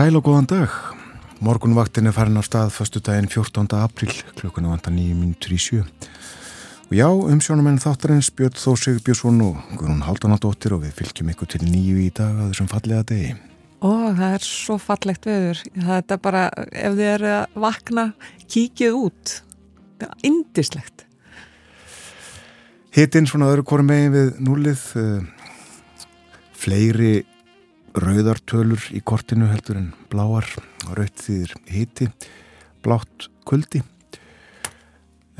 sæl og góðan dag. Morgunvaktin er farin á stað fastu daginn 14. april, klukkuna vantar 9 minútur í sjö. Og já, umsjónumenn þáttarins Björn Þósig Björnsson og Guðrún Haldanadóttir og við fylgjum ykkur til nýju í dag að þessum fallega degi. Ó, það er svo fallegt veður. Það er bara, ef þið eru að vakna, kíkið út. Það er indislegt. Hittinn svona öðru korum megin við núlið, uh, fleiri rauðartölur í kortinu heldur en bláar. Og raut þýðir hiti blátt kuldi.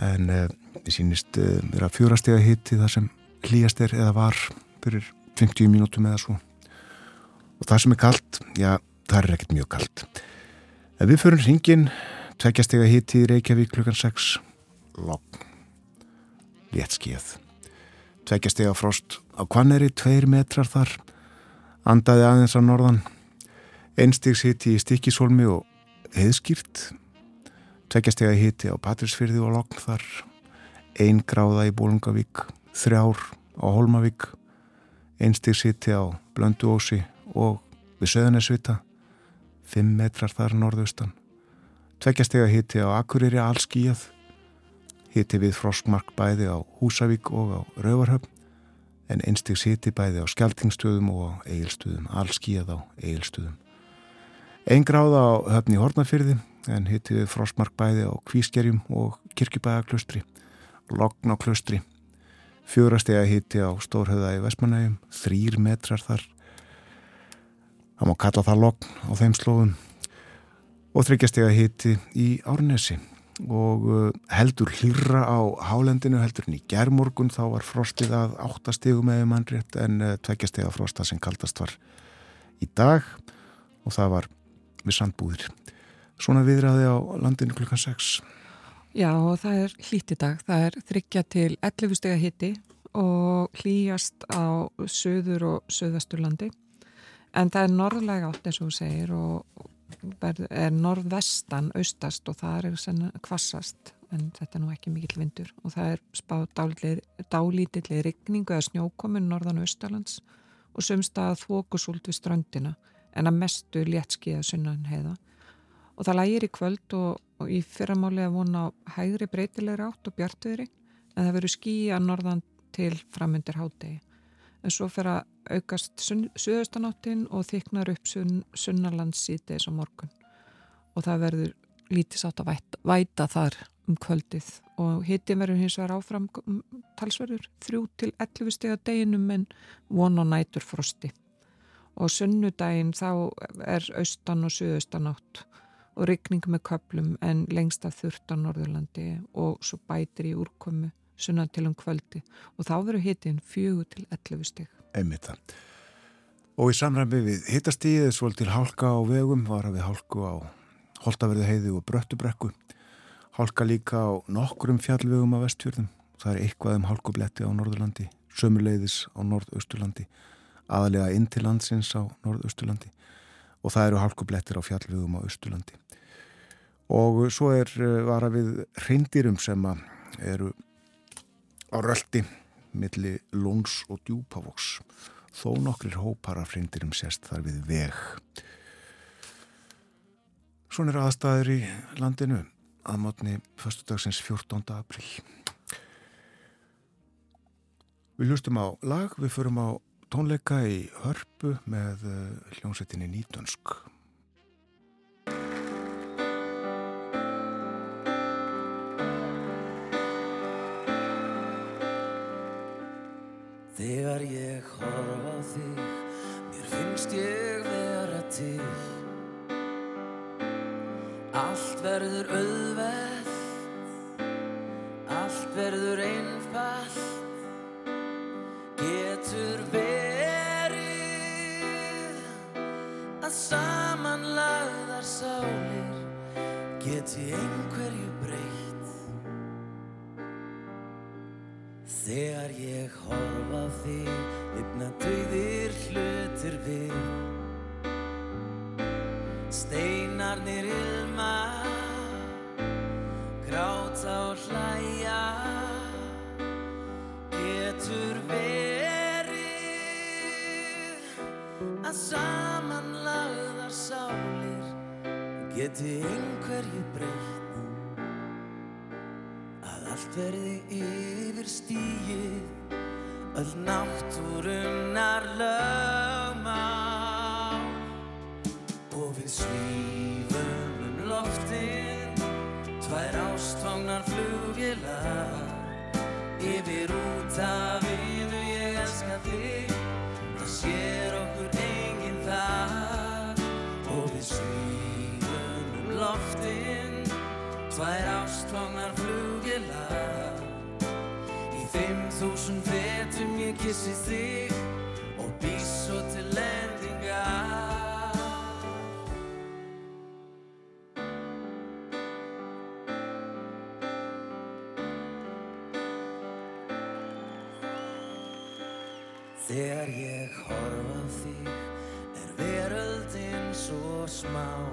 En uh, við sínist uh, vera fjórastega hiti þar sem hlýjast er eða var fyrir 50 mínútum eða svo. Og það sem er kallt, já, það er ekkert mjög kallt en við förum hringin tveggjastega hiti í Reykjavík klukkan 6 logg léttskíð tveggjastega frost á Kvanneri, tveir metrar þar andaði aðeins á norðan. Einstigs hitti í Stikisólmi og heiðskýrt tveggjastega hitti á Patrísfyrði og Logn þar. Ein gráða í Bólungavík þrjár á Holmavík einstigs hitti á Blönduósi og við Söðunesvita fimm metrar þar norðaustan. Tveggjastega hitti á Akureyri allskíjað hitti við Froskmark bæði á Húsavík og á Rauvarhöfn en einstigs hiti bæði á skjaltingstöðum og eigilstöðum, allskíð á eigilstöðum. Einn gráða á höfni Hortnafyrði en hiti við frostmark bæði á Kvískerjum og Kirkjubæðaklustri, Logn á klustri, fjórastega hiti á Stórhauða í Vestmanægum, þrýr metrar þar, það má kalla það Logn á þeim slóðum. Og þryggjastega hiti í Árnesi og uh, heldur hlýra á hálendinu heldur en í gerðmorgun þá var frostið að 8 stegum eða mannrétt en uh, tveikja stega frosta sem kaldast var í dag. Og það var við sandbúðir. Svona viðræði á landinu klukkan 6 Já og það er hlíti dag. Það er þryggja til 11 stega hitti og hlýjast á söður og söðasturlandi en það er norðlega átt eins og þú segir og er norðvestan austast og það er kvassast en þetta er nú ekki mikill vindur. Og það er spáð dálítillir rigningu eða snjókomin norðan austalands og sumstað þókusúlt við ströndina en að mestu léttskiða sunnan heiða. Og það lægir í kvöld og, og í fyrramáli að vona hægri breytilegri átt og bjartuðri en það verður skýja norðan til framöndir hádegi. En svo fer að aukast suðaustanáttin og þyknar upp sunn, sunnalands síðdeis á morgun. Og það verður lítið sátt að væta, væta þar um kvöldið. Og hitti verður hins vegar áfram talsverður þrjú til 11 steg að deginum en von og nætur frosti og sunnudaginn þá er austan og suðaustanátt og ryggning með köplum en lengst að þurft á Norðurlandi og svo bætir í úrkomu sunnan til um kvöldi. Og þá verður hitin fjögur til 11 stygg. Einmitt það. Og í samræmi við hittastíðið svol til hálka á vegum var að við hálku á Holtaverði heiði og Bröttubrekku. Hálka líka á nokkrum fjallvegum á vestfjörðum. Það er eitthvað um hálkubletti á Norðurlandi, sömuleiðis á Norðausturlandi, aðalega inn til landsins á Norðausturlandi og það eru hálkublettir á fjallvegum á Östurlandi. Og svo er eh, vara við reyndirum sem eru á röldi milli Lóns og Djúpavoks þó nokkrir hópar af frindirum sérst þar við veg. Svona er aðstæður í landinu að mótni fyrstudagsins 14. april Við hlustum á lag, við förum á tónleika í hörpu með hljómsettinni Nýtönsk Þegar ég horf á þig, mér finnst ég vera til. Allt verður auðveld, allt verður einfall. Getur verið að samanlagðar sálir geti einhverju Þegar ég horfa þig, lifna dauðir hlutir við. Steinarnir ilma, gráta og hlæja, getur verið. Að samanlagðar sálir geti einhverju breytt allt verði yfir stíið öll náttúrunnar lögmál. Og við svífum um loftin tvær ástfangnar flugvilar yfir út af innu ég elska þig það sér okkur enginn þar. Og við svífum um loftin tvær ástfangnar flugvilar í fimm þúsund fetum ég kissi þig og bís svo til lendingar. Þegar ég horfa þig er veröldin svo smá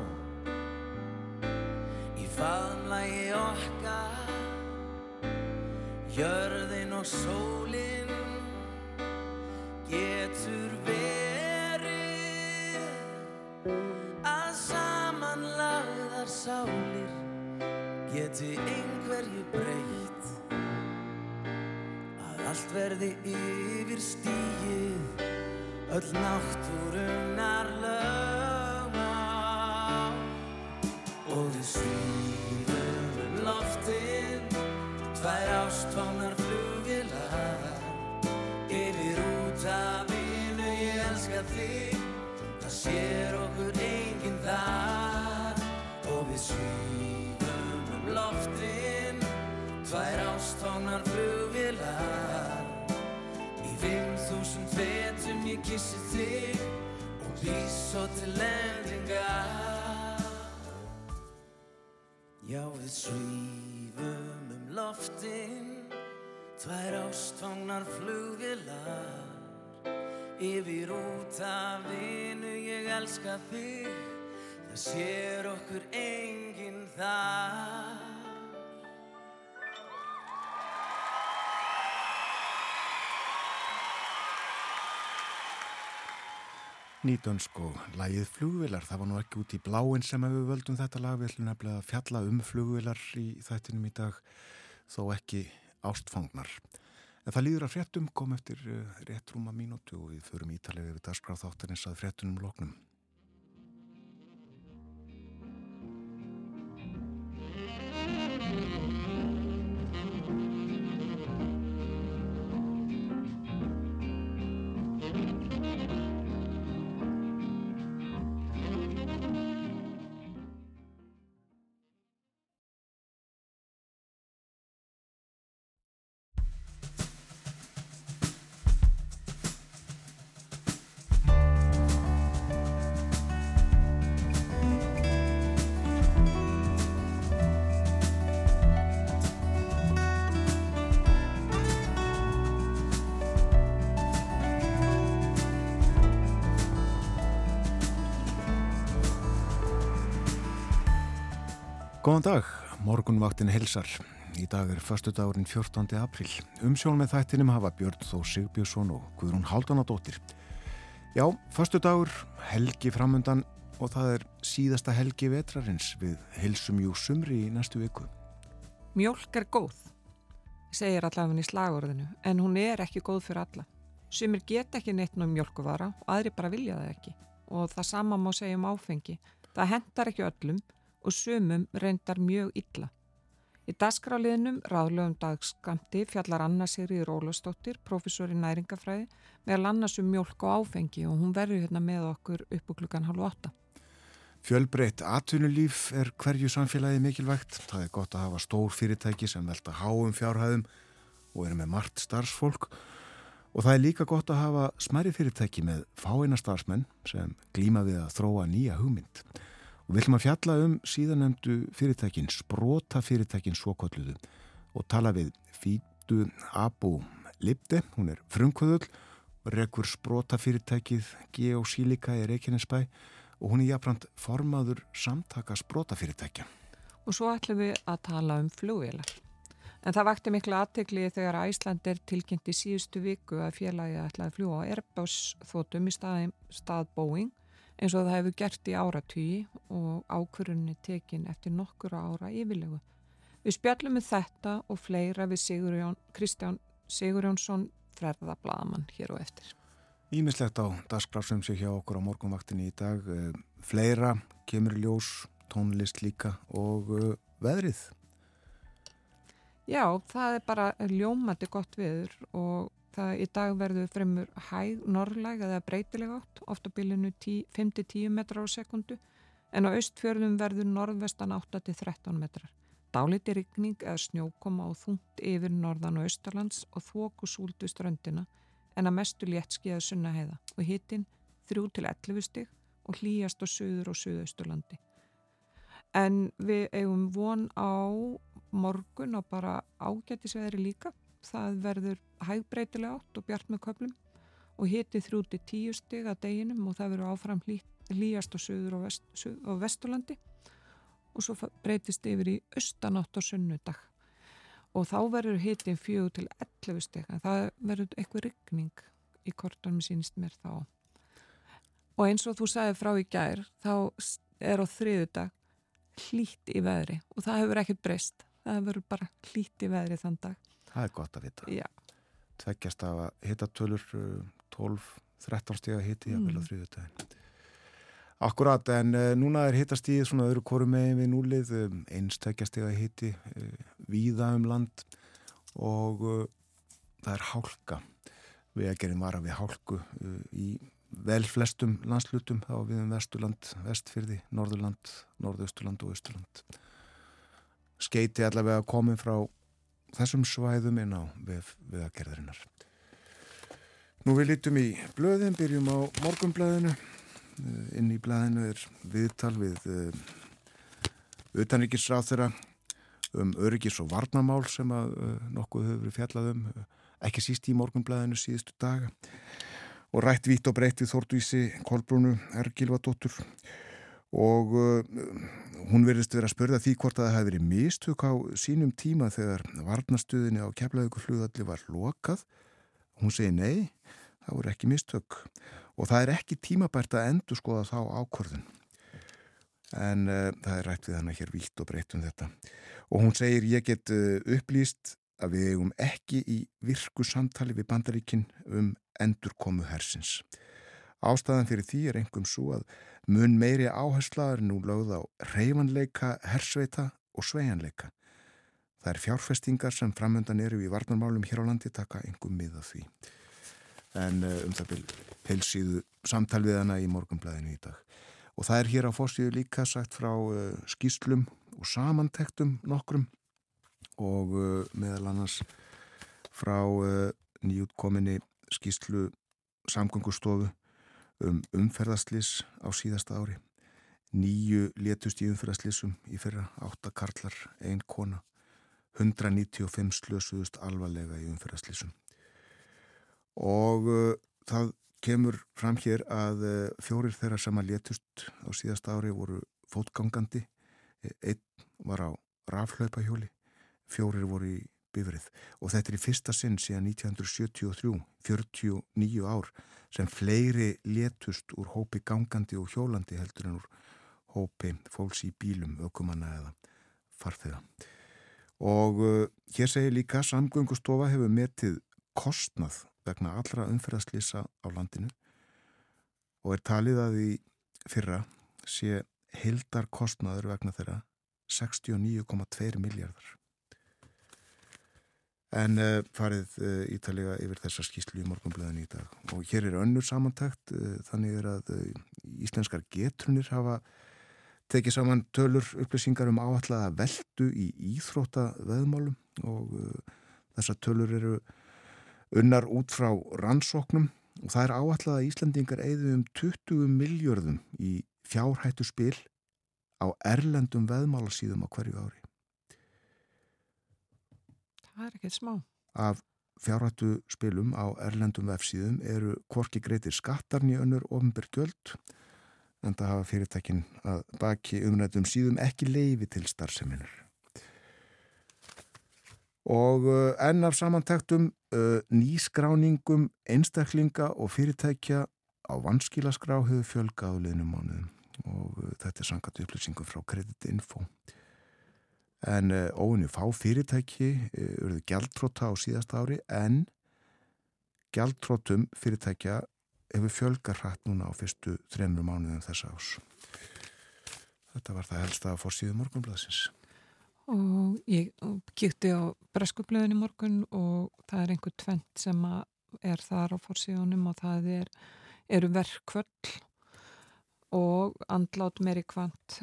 Jörðin og sólin getur verið að samanlagðar sálir geti einhverju breytt. Að allt verði yfir stíið öll náttúrunnar Yfir út af vinu ég elska þig, það sér okkur enginn þar. Nýdönsk og lægið flugvilar, það var nú ekki út í bláin sem við völdum þetta lag, við ætlum nefnilega að fjalla um flugvilar í þættinum í dag, þó ekki ástfangnar. En það líður að fréttum kom eftir uh, rétt rúma mínútu og við förum ítalega við dagskráð þáttanins að fréttunum loknum. Góðan dag, morgunvaktin helsar. Í dag er förstu dagurinn 14. april. Umsjón með þættinum hafa Björn Þó Sigbjörnsson og Guðrún Haldunadóttir. Já, förstu dagur, helgi framundan og það er síðasta helgi vetrarins við helsum jú sumri í næstu viku. Mjólk er góð, segir allavega í slagorðinu, en hún er ekki góð fyrir alla. Sumir geta ekki neitt um mjólkuvara og aðri bara vilja það ekki. Og það sama má segja um áfengi. Það hendar ekki öllum og sumum reyndar mjög illa. Í dagskráliðinum ráðlögum dagskamti fjallar Anna Sigriður Ólafsdóttir, professor í næringafræði, meðal annars um mjólk og áfengi og hún verður hérna með okkur upp og klukkan halv åtta. Fjölbreytt atvinnulíf er hverju samfélagi mikilvægt. Það er gott að hafa stór fyrirtæki sem velta háum fjárhæðum og eru með margt starfsfólk og það er líka gott að hafa smæri fyrirtæki með fáina starfsmenn sem glíma við að þróa nýja hugmynd. Og við ætlum að fjalla um síðanemdu fyrirtækin, sprota fyrirtækin svokolluðu og tala við Fítu Abu Lipte, hún er frumkvöðull rekur sprota fyrirtækið Geosílika í Reykjanesbæ og hún er jafnframt formaður samtaka sprota fyrirtækja. Og svo ætlum við að tala um flugvélar. En það vakti miklu aðtegli þegar Æsland er tilkynnt í síðustu viku að félagi ætlaði að fljúa á Airbus þótum í stað, stað Boeing eins og það hefur gert í áratvíi og ákvörunni tekin eftir nokkur ára yfirlegu. Við spjallum með þetta og fleira við Sigurjón, Kristján Sigurjónsson freðablaðamann hér og eftir. Ímislegt á dagskrafsum sig hjá okkur á morgunvaktinni í dag. Eh, fleira, kemur ljós, tónlist líka og uh, veðrið. Já, það er bara ljómandi gott viður og það í dag verður fremur hæg norrlæg eða breytileg átt, ofta bílinu 5-10 metrar á sekundu en á austfjörðum verður norðvestan 8-13 metrar. Dáliti rigning eða snjókoma og þungt yfir norðan og austarlands og þóku súldu ströndina en að mestu léttskiða sunna heiða og hittinn 3-11 stig og hlýjast á söður og söðausturlandi. En við eigum von á morgun og bara ágættisveðri líka. Það verður hægbreytilega átt og bjart með köplum og hiti þrjúti tíu stig að deginum og það verður áfram hlý, hlýjast á söður og, vest, söð, og vesturlandi og svo breytist yfir í austanátt og sunnudag. Og þá verður hitin fjög til 11 stig en það verður eitthvað ryggning í kortunum sínist mér þá. Og eins og þú sagði frá í gær þá er á þriðu dag hlýtt í veðri og það hefur ekkert breyst það verður bara hlýtt í veðri þann dag Það er gott að vita Já. Tveggjast af að hitta tölur 12-13 stíða hitti mm. að þrjöðu daginn Akkurat, en uh, núna er hittastíð svona öðru koru megin við núlið um, einstakjastega hitti uh, víða um land og uh, það er hálka við að gerum vara við hálku í vel flestum landslutum þá við um Vesturland, Vestfyrði, Norðurland, Norðausturland og Östurland. Skeiti allavega komið frá þessum svæðum inn á við, viðagerðarinnar. Nú við lítum í blöðin, byrjum á morgunblöðinu. Eh, inn í blöðinu er viðtal við uh, utanríkisráð þeirra um öryggis og varnamál sem að uh, nokkuð hefur fjallað um, ekki síst í morgunblöðinu síðustu daga og rætt vít og breytt við Þórtvísi Kolbrúnu Ergilvadóttur og uh, hún verðist verið að spörða því hvort að það hefði verið mistök á sínum tíma þegar varnastuðinni á keflaðugur hlugðalli var lokað. Hún segi nei, það voru ekki mistök og það er ekki tímabært að endur skoða þá ákvörðun. En uh, það er rætt við hana hér vítt og breytt um þetta. Og hún segir ég get uh, upplýst að við eigum ekki í virku samtali við bandaríkinn um endurkomu hersins. Ástæðan fyrir því er einhverjum svo að mun meiri áherslaður nú lögð á reyfanleika, hersveita og sveianleika. Það er fjárfestingar sem framöndan eru í varnarmálum hér á landi taka einhverjum miða því. En uh, um það byrj heilsíðu samtal við hana í morgunblæðinu í dag. Og það er hér á fórstíðu líka sagt frá uh, skýslum og samantektum nokkrum og uh, meðal annars frá nýjútkominni skýslu samgöngustofu um umferðaslis á síðasta ári. Nýju létust í umferðaslisum í fyrra, átta karlar, ein kona, 195 slösuðust alvarlega í umferðaslisum. Og uh, það kemur fram hér að uh, fjórir þeirra sem að létust á síðasta ári voru fótgangandi, einn var á rafhlaupahjóli, fjórir voru í bifrið og þetta er í fyrsta sinn síðan 1973, 49 ár sem fleiri létust úr hópi gangandi og hjólandi heldur en úr hópi fólks í bílum, ökumanna eða farþeða. Og uh, hér segir líka samgöngustofa hefur metið kostnað vegna allra umferðarslýsa á landinu og er talið að í fyrra sé hildar kostnaður vegna þeirra 69,2 miljardar en uh, farið uh, ítalega yfir þessa skýslu í morgunblöðin í dag. Og hér er önnur samantækt uh, þannig er að íslenskar getrunir hafa tekið saman tölur upplýsingar um áallega veldu í íþrótta veðmálum og þessa tölur eru unnar út frá rannsóknum. Og það er áallega að Íslandingar eigðu um 20 miljörðum í fjárhættu spil á erlendum veðmálasíðum á hverju ári Það er ekkert smá. Af fjárhættu spilum á erlendum vefsíðum eru korki greitir skattarni önnur ofinbjörg göld en það hafa fyrirtækin að baki umrættum síðum ekki leifi til starfseminur. Og uh, enn af samantæktum uh, nýskráningum einstaklinga og fyrirtækja á vanskilaskrá hefur fjölgað á liðnum mánuðum og uh, þetta er sangat upplýsingum frá kreditinfo. En uh, óinu fá fyrirtæki eruðu gjaldtróta á síðast ári en gjaldtrótum fyrirtækja hefur fjölgar hrætt núna á fyrstu þremur mánuðum þessa ás. Þetta var það helst að fórsíðu morgunblæðsins. Og ég kýtti á breskublöðin í morgun og það er einhver tvent sem er þar á fórsíðunum og það er, eru verkvöld og andlát meiri kvant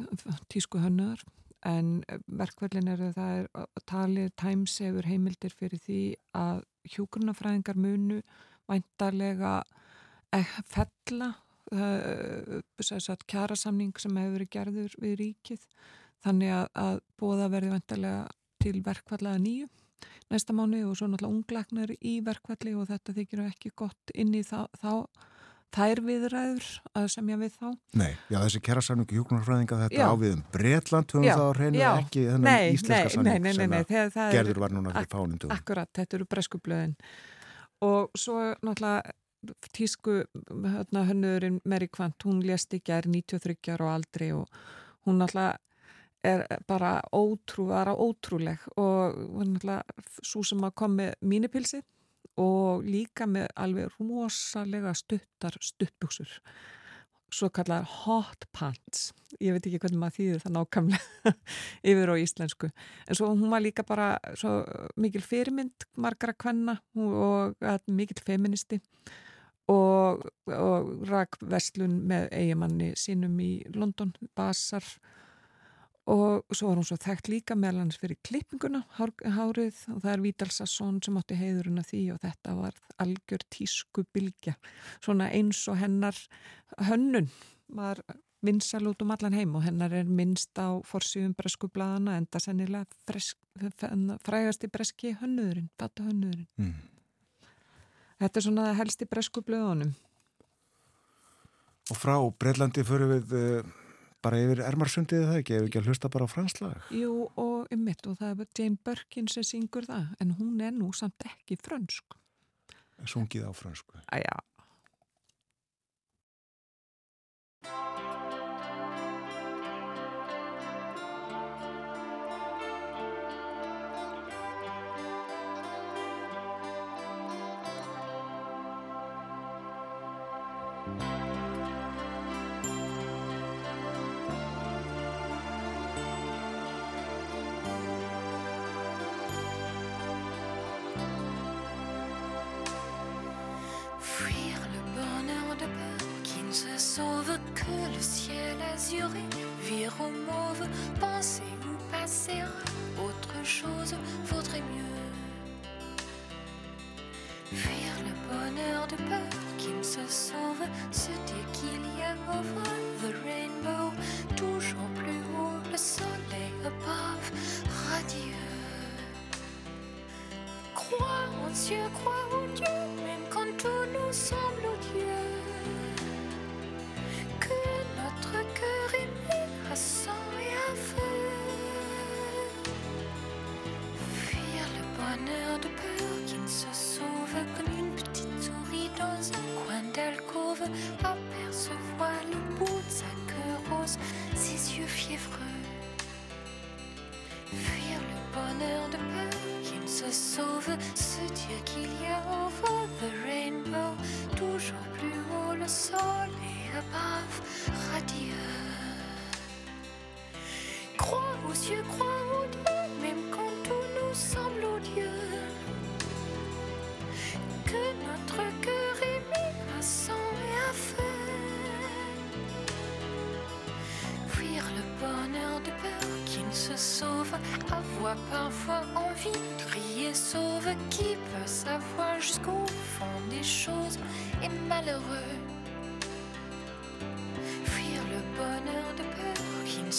tísku hönnuðar en verkvöldin eru það er talið tæmsefur heimildir fyrir því að hjúkurnafræðingar munu væntarlega fella uh, kjærasamning sem hefur verið gerður við ríkið þannig að, að bóða verði vantarlega til verkvallaða nýju næsta mánu og svo náttúrulega unglegnar í verkvalli og þetta þykir ekki gott inn í þá, þá þær viðræður að semja við þá. Nei, já þessi kjærasamningu hjókunarfræðinga þetta já. á við um Bretland höfum það á reynu ekki þennan íslenska samning sem að gerður var núna fyrir fánundum Akkurat, þetta eru breskublöðin og svo náttúrulega tísku hérna, hönnurinn Mary Quant, hún lést í gerð 93 ára og aldrei og hún náttúrulega er bara ótrúvara ótrúleg og hún náttúrulega svo sem að kom með mínipilsi og líka með alveg rosalega stuttar stuttbuksur svo kallar hot pants. Ég veit ekki hvernig maður þýðir það nákvæmlega yfir á íslensku. En svo hún var líka bara mikil fyrirmynd margara kvenna og mikil feministi og, og rak vestlun með eigimanni sínum í London, Basar og svo var hún svo þekkt líka meðal hans fyrir klippinguna hárið og það er Vítal Sasson sem átti heiðurinn að því og þetta var algjör tísku bylgja svona eins og hennar hönnun var vinsal út um allan heim og hennar er minnst á forsýðum bresku bladana enda sennilega frægast í breski hönnuðurinn, bata hönnuðurinn mm. Þetta er svona helst í bresku blöðunum. Og frá Breitlandi fyrir við uh, bara yfir Ermarsundið það ekki, ef ekki að hlusta bara á franslag? Jú, og um mitt, og það er Jane Birkin sem syngur það, en hún er nú samt ekki frönsk. Sungið á frönsku. Æja. Vire au mauve, penser ou passer à autre chose vaudrait mieux. Fuir le bonheur de peur qui me se sauve, se dire qu'il y a over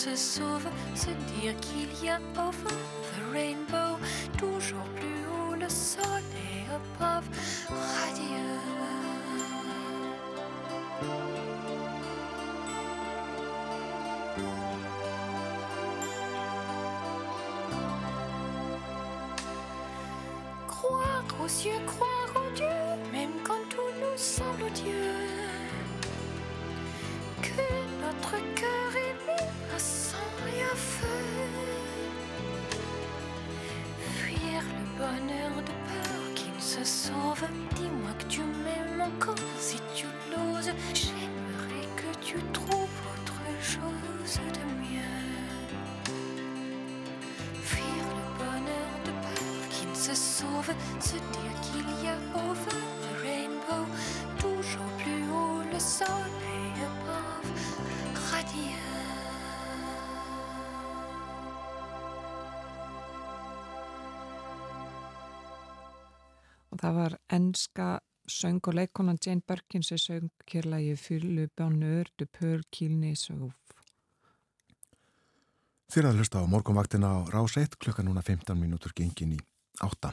se sauve, se dire qu'il y a over the rainbow, toujours plus haut le soleil above, radieux. Aux cieux, croire sauve. Se dire qu'il y a over the rainbow. Toujours plus haut le soleil above. Radieux. og það var enska söng og leikonan Jane Birkin sem söng kérlægi fyllu bánur du pör kílni söguf. Þér að hlusta á morgunvaktina á Rás 1 klukka núna 15 mínútur gengin í 8.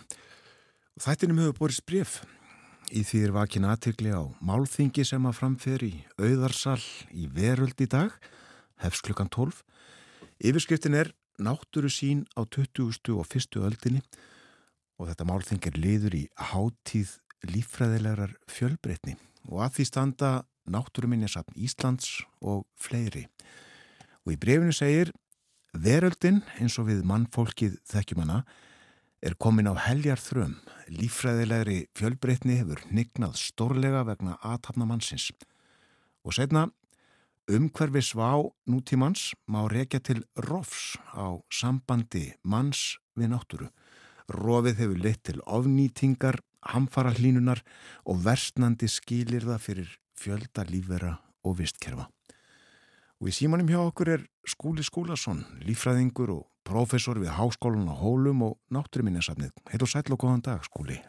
Þættinum hefur borist bref. Í því er vakin aðtökli á málþingi sem að framferi auðarsal í veröld í dag, hefs klukkan 12. Yfirskriftin er náttúru sín á 20. og 1. öldinni og þetta málþing er liður í hátíð líffræðilegar fjölbreytni og að því standa náttúruminjasafn Íslands og fleiri. Og í brefinu segir Veröldin, eins og við mannfólkið þekkjumanna, er komin á heljar þröm. Líffræðilegri fjölbreytni hefur nignað stórlega vegna aðtapna mannsins. Og setna, umhverfi svá nútímans má rekja til rofs á sambandi manns við náttúru. Rofið hefur leitt til ofnýtingar, hamfara hlínunar og versnandi skilirða fyrir fjölda lífvera og vistkerfa. Og í símanum hjá okkur er Skúli Skúlason, lífræðingur og profesor við Háskólan á Hólum og Náttúruminnesafnið. Heil og sætl og góðan dag, Skúli.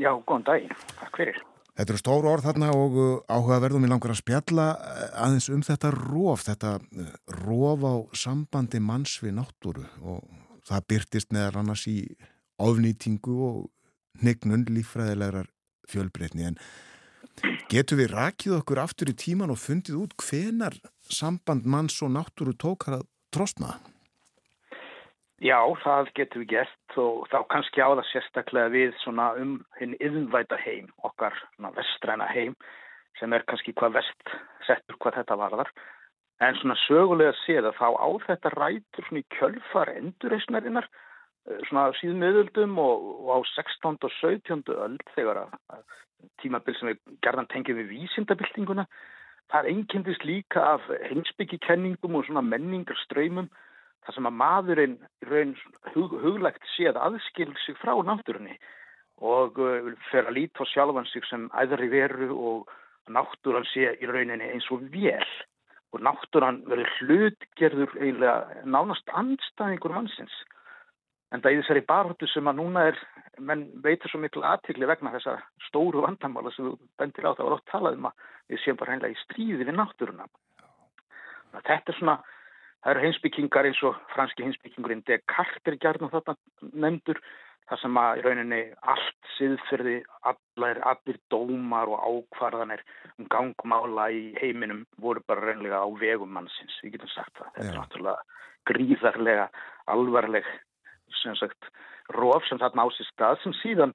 Já, góðan dag. Takk fyrir. Þetta eru stóru orð þarna og uh, áhugaverðum ég langar að spjalla uh, aðeins um þetta róf, þetta uh, róf á sambandi manns við náttúru og það byrtist neðar annars í ofnýtingu og hnignun lífræðilegar fjölbreytni en getur við rakið okkur aftur í tíman og fundið út hvenar samband manns og náttúru tókar að trostna? Já, það getur við gert og þá kannski á það sérstaklega við svona um hinn yðnvæta heim, okkar vestræna heim sem er kannski hvað vest settur hvað þetta varðar. En svona sögulega séð að þá á þetta rætur svona í kjölfar endurreysnarinnar svona síðan miðöldum og, og á 16. og 17. öld þegar að tímabil sem við gerðan tengjum við vísindabildinguna það einkendist líka af heimsbyggikenningum og svona menningar ströymum þar sem að maðurinn raun hug, huglegt séð aðskil sig frá náttúrunni og uh, fer að líta á sjálfan sig sem æðri veru og náttúran sé í rauninni eins og vel og náttúran verður hlutgerður eiginlega nánast andstæðingur mannsins. En það í þessari baróttu sem að núna er menn veitur svo miklu aðtikli vegna þessa stóru vandamála sem þú bendir á það var oft talað um að við séum bara hreinlega í stríði við náttúruna. Þetta er svona Það eru heimsbyggingar eins og franski heimsbyggingurinn Descartes er gærna þarna nefndur þar sem að í rauninni allt siðferði, allar, allir dómar og ákvarðanir um gangmála í heiminum voru bara raunlega á vegum mannsins, við getum sagt það. Þetta er náttúrulega gríðarlega alvarleg sem sagt róf sem þarna á sér stað sem síðan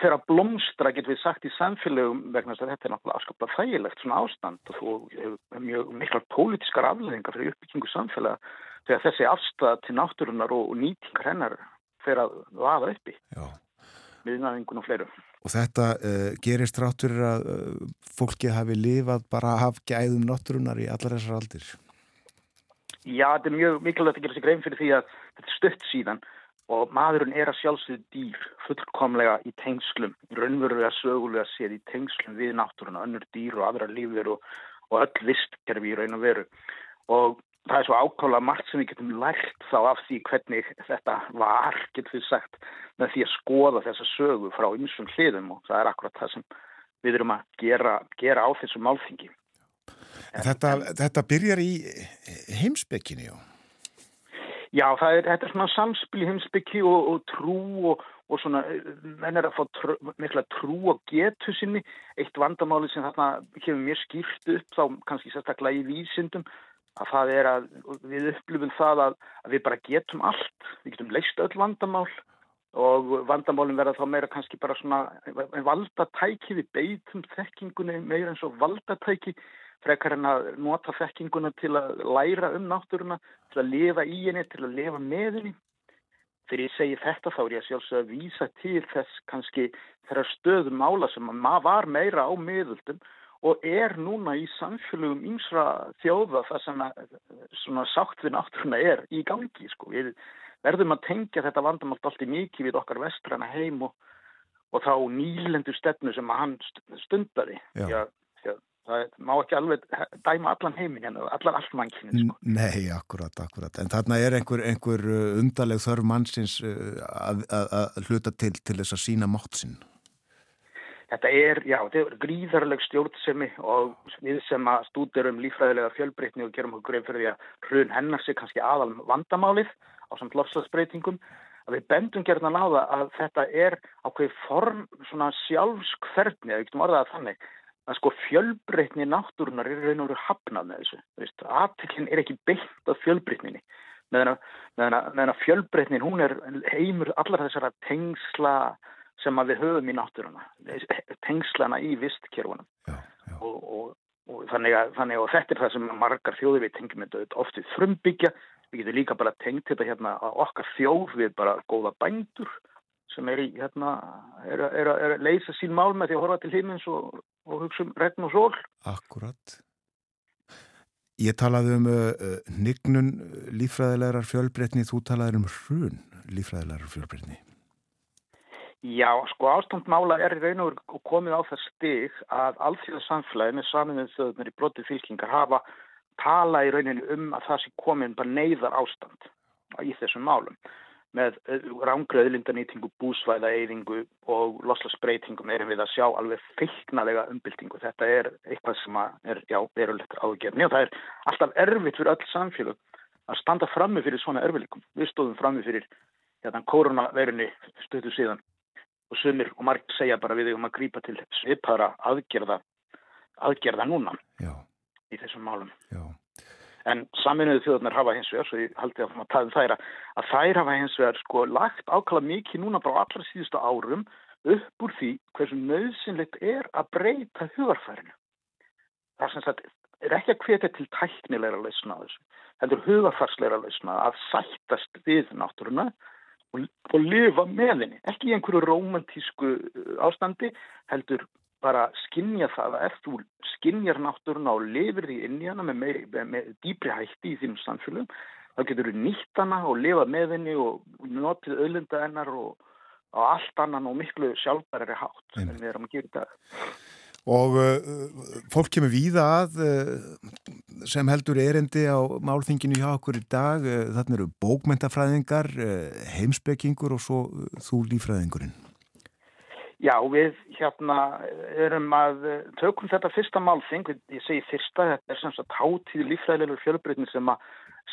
þegar að blómstra getur við sagt í samfélögum vegna þess að þetta er náttúrulega afskaplega þægilegt svona ástand og þú hefur mjög miklar pólitískar afleðingar fyrir uppbyggingu samfélaga þegar þessi afstæða til náttúrunar og nýtingar hennar fyrir að vaða uppi viðnaðingun og fleiru. Og þetta uh, gerist ráttur að uh, fólki hafi lifað bara að hafa gæðum náttúrunar í allar þessar aldir? Já, þetta er mjög mikilvægt að gera sig grein fyrir því að þetta er stött síðan og maðurinn er að sjálfsögðu dýr fullkomlega í tengslum raunverulega sögulega séð í tengslum við náttúruna, önnur dýr og aðra lífur og, og öll vistkerfi í raun og veru. Og það er svo ákválega margt sem við getum lært þá af því hvernig þetta var, getur við sagt með því að skoða þessa sögu frá ymsum hliðum og það er akkurat það sem við erum að gera, gera á þessu málþingi. Þetta, þetta byrjar í heimsbygginni, já Já, er, þetta er svona samspil heimsbyggi og, og trú og, og svona, menn er að fá trú, mikla trú og getu sinni. Eitt vandamáli sem þarna kemur mér skýrt upp, þá kannski sérstaklega í vísindum, að það er að við upplifum það að, að við bara getum allt. Við getum leist öll vandamál og vandamálinn verða þá meira kannski bara svona valdatæki, við beitum þekkingunni meira eins og valdatæki frekar en að nota þekkinguna til að læra um náttúruna, til að lifa í henni, til að lifa með henni. Þegar ég segi þetta þá er ég sjálfsög að vísa til þess kannski þeirra stöðum mála sem maður var meira á miðuldum og er núna í samfélögum ýmsra þjóða það sem að, svona sátt við náttúruna er í gangi sko. Við verðum að tengja þetta vandamált allt í mikið við okkar vestrana heim og, og þá nýlendur stefnu sem hann stundari. Já. Já, já, það má ekki alveg dæma allan heiminn hérna, allan allmannkynni sko. Nei, akkurat, akkurat. En þarna er einhver, einhver uh, undarleg þörf mannsins uh, að, að, að hluta til til þess að sína mátt sinn. Þetta er, já, þetta er gríðarleg stjórnsemi og við sem að stúdirum lífræðilega fjölbreytni og gerum okkur greið fyrir því að hrun hennar sig kannski aðal vandamálið á samt lofslagsbreytingum að við bendum gerðan á það að þetta er ákveð form svona sjálfskverðni, eða ekki orðað að þannig að sko fjölbreytni náttúrunar er raun og veru hafnað með þessu. Aðtökinn er ekki beitt af fjölbreytninni meðan að, fjölbreytnin hún er heimur allar þessara tengsla sem við höfum í náttúruna, tengslana í já. og, og, og þannig, að, þannig að þetta er það sem margar þjóðir við tengjum þetta oft við frumbyggja, við getum líka bara tengt þetta hérna að okkar þjóð við bara góða bændur sem er, í, hérna, er, er, er að leysa sín mál með því að horfa til himins og, og hugsa um regn og sól. Akkurat. Ég talaði um uh, uh, nignun lífræðilegar fjölbreytni, þú talaði um hrun lífræðilegar fjölbreytni. Já, sko ástandmála er í raun og komið á það stig að alþjóðsamfélagi með saminuð þjóðunar í broti fylkingar hafa tala í rauninni um að það sé komin bara neyðar ástand í þessum málum með rángröðlindanýtingu, búsvæða, eyðingu og loslasbreytingum erum við að sjá alveg feiknalega umbyltingu. Þetta er eitthvað sem er, já, verulegt ágefni og það er alltaf erfitt fyrir öll samfélag að standa frammi fyrir svona erfileikum. Við stóðum frammi fyrir hérna, koronaveirunni stöðu síðan og sumir og margir segja bara við um að grípa til svipara aðgerða, aðgerða núna Já, í þessum málum. já, En saminuðu þjóðunar hafa hins vegar, svo ég haldi að það taðum þær að þær hafa hins vegar sko lagt ákala mikið núna bara á allra síðustu árum upp úr því hversu nöðsynlegt er að breyta hugarfærinu. Það sem sagt er ekki að hvetja til tæknilegra lausna þessu. Þetta er hugarfarsleira lausna að sættast við náttúruna og, og lifa með henni. Ekki í einhverju romantísku uh, ástandi heldur bara skinja það að þú skinjar náttúruna og lifir því inn í hana með, meiri, með, með dýbri hætti í þínum samfélagum, þá getur þú nýtt hana og lifa með henni og notið öllunda hennar og á allt annan og miklu sjálfbærari hátt en við erum að gera þetta. Og uh, fólk kemur víða að uh, sem heldur erindi á málþinginu hjá okkur í dag. Uh, þarna eru bókmentafræðingar, uh, heimspekingur og svo uh, þú lífræðingurinn. Já, við hérna erum að tökum þetta fyrsta málþing, ég segi fyrsta, þetta er sem sagt hátíð lífræðilegur fjölbreytni sem að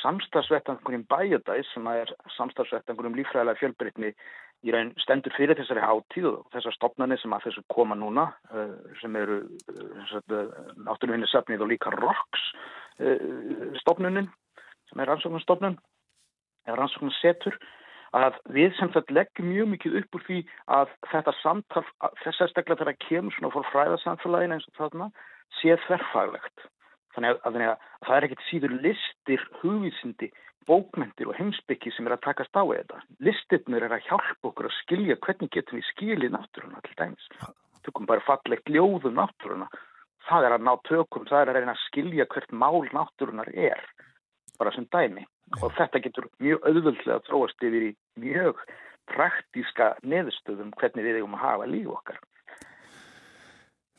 samstagsvettangurum bæjadæs sem að er samstagsvettangurum lífræðilega fjölbreytni í raun stendur fyrir þessari hátíð og þessar stopnarnir sem að þessu koma núna uh, sem eru uh, náttúrulega safnið og líka uh, stopnunin sem er rannsóknarstopnun eða rannsóknarsetur að við sem þetta leggjum mjög mikið upp úr því að þetta samtal, þess að stekla þegar kemur svona fór fræðarsamfélagin eins og þarna, sé þverfaglegt. Þannig að, að, að það er ekkit síður listir, hugvísindi, bókmentir og heimsbyggi sem er að takast á þetta. Listirnir er að hjálpa okkur að skilja hvernig getum við skilið náttúruna til dæmis. Tökum bara fallegt ljóðum náttúruna. Það er að ná tökum, það er að reyna að skilja hvert mál náttúrunar er, bara sem dæmi og þetta getur mjög auðvöldlega að tróast yfir í mjög praktíska neðustöðum hvernig við eigum að hafa líf okkar.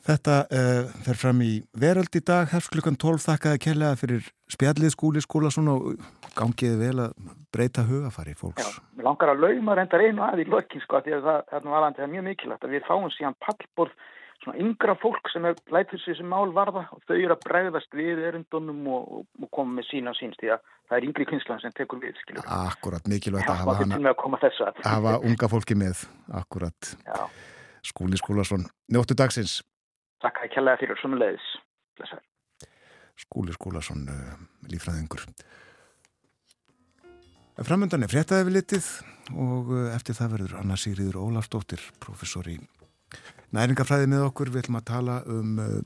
Þetta uh, fer fram í veröld í dag, hefst klukkan 12 þakkaði kellega fyrir spjallið skúli skóla svona og gangiði vel að breyta hugafari fólks. Já, mér langar að lauma reyndar einu að í lokin sko að það, það var alveg mjög mikilvægt að við fáum síðan pallborð svona yngra fólk sem er lætur sér sem mál varða og þau eru að bregðast við erindunum og, og, og koma með sína síns því að það er yngri kynslan sem tekur við, skiljur. Akkurat, mikilvægt að hafa, hana, að hafa unga fólki með, akkurat. Já, Skúli Skúlason, njóttu dagsins. takk að kjallaði fyrir sumulegis. Blessaður. Skúli Skúlason, uh, lífræðingur. Framöndan er fréttaði við litið og uh, eftir það verður Anna Sigriður Ólafsdóttir, professor í næringafræði með okkur. Við ætlum að tala um uh,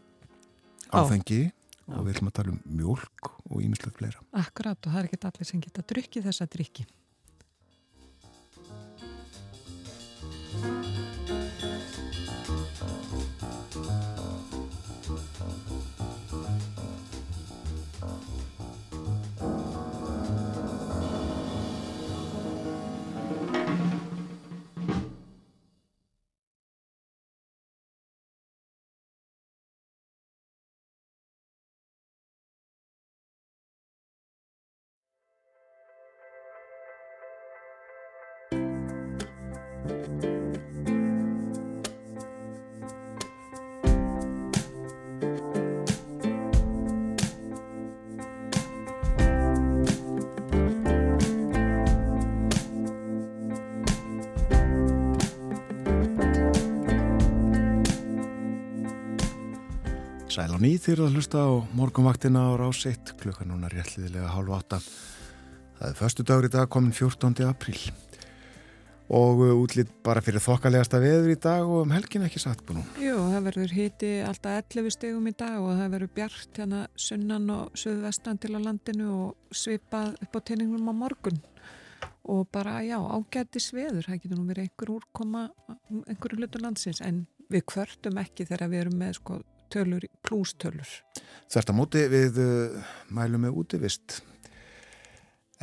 áfengi og við ætlum að tala um mjölk og ímislegt fleira. Akkurát og það er ekki allir sem geta drukkið þessa drikki. Sæl á nýð þýrða að hlusta á morgunvaktina á rásitt klukkan núna réttliðilega hálf átta. Það er förstu dagur í dag komin 14. apríl og uh, útlýtt bara fyrir þokkalegasta veður í dag og um helgin ekki satt búin. Jú, það verður hiti alltaf 11 stegum í dag og það verður bjart hérna sunnan og söðvestan til á landinu og svipað upp á tenningum á morgun og bara já, ágæti sveður, það getur nú verið einhver úrkoma einhverju hlutu landsins en við kvörtum ekki þegar við erum með sko tölur, plústölur. Þarst að móti við uh, mælum með útivist.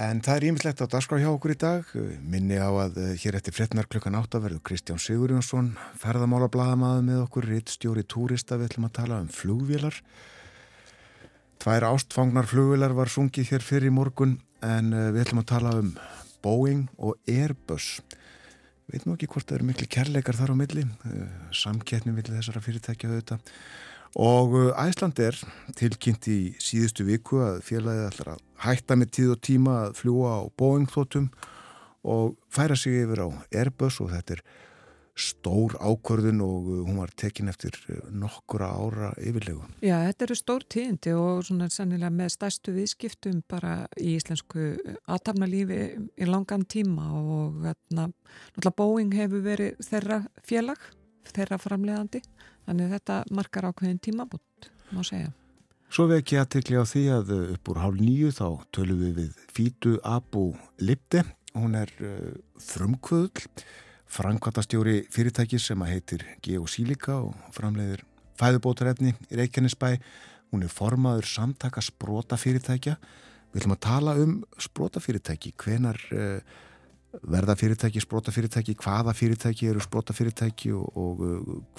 En það er ímislegt á dagskrá hjá okkur í dag. Minni á að uh, hér eftir frettnar klukkan átta verður Kristján Sigurjónsson, ferðamála bladamaður með okkur, rittstjóri túrista, við ætlum að tala um flugvélar. Tvær ástfangnar flugvélar var sungið hér fyrir í morgun en uh, við ætlum að tala um Boeing og Airbus. Veit nú ekki hvort það eru miklu kærleikar þar á milli, samkettni milli þessara fyrirtækja auðvitað og Æsland er tilkynnt í síðustu viku að félagið ætlar að hætta með tíð og tíma að fljúa á Boeing þóttum og færa sig yfir á Airbus og þetta er stór ákvörðun og hún var tekin eftir nokkura ára yfirlegu. Já, þetta eru stór tíðindi og svona sannilega með stærstu viðskiptum bara í íslensku aðtapnalífi í langan tíma og náttúrulega Boeing hefur verið þeirra félag, þeirra framleiðandi Þannig þetta markar ákveðin tímabútt, má segja. Svo við ekki aðtekli á því að upp úr hálf nýju þá tölum við við Fítu Abu Lipte. Hún er uh, frumkvöðl, framkvæmtastjóri fyrirtæki sem að heitir Geosílika og framleiðir fæðubótarefni í Reykjanesbæ. Hún er formaður samtaka sprótafyrirtækja. Við ætlum að tala um sprótafyrirtæki, hvenar... Uh, verða fyrirtæki, spróta fyrirtæki, hvaða fyrirtæki eru spróta fyrirtæki og, og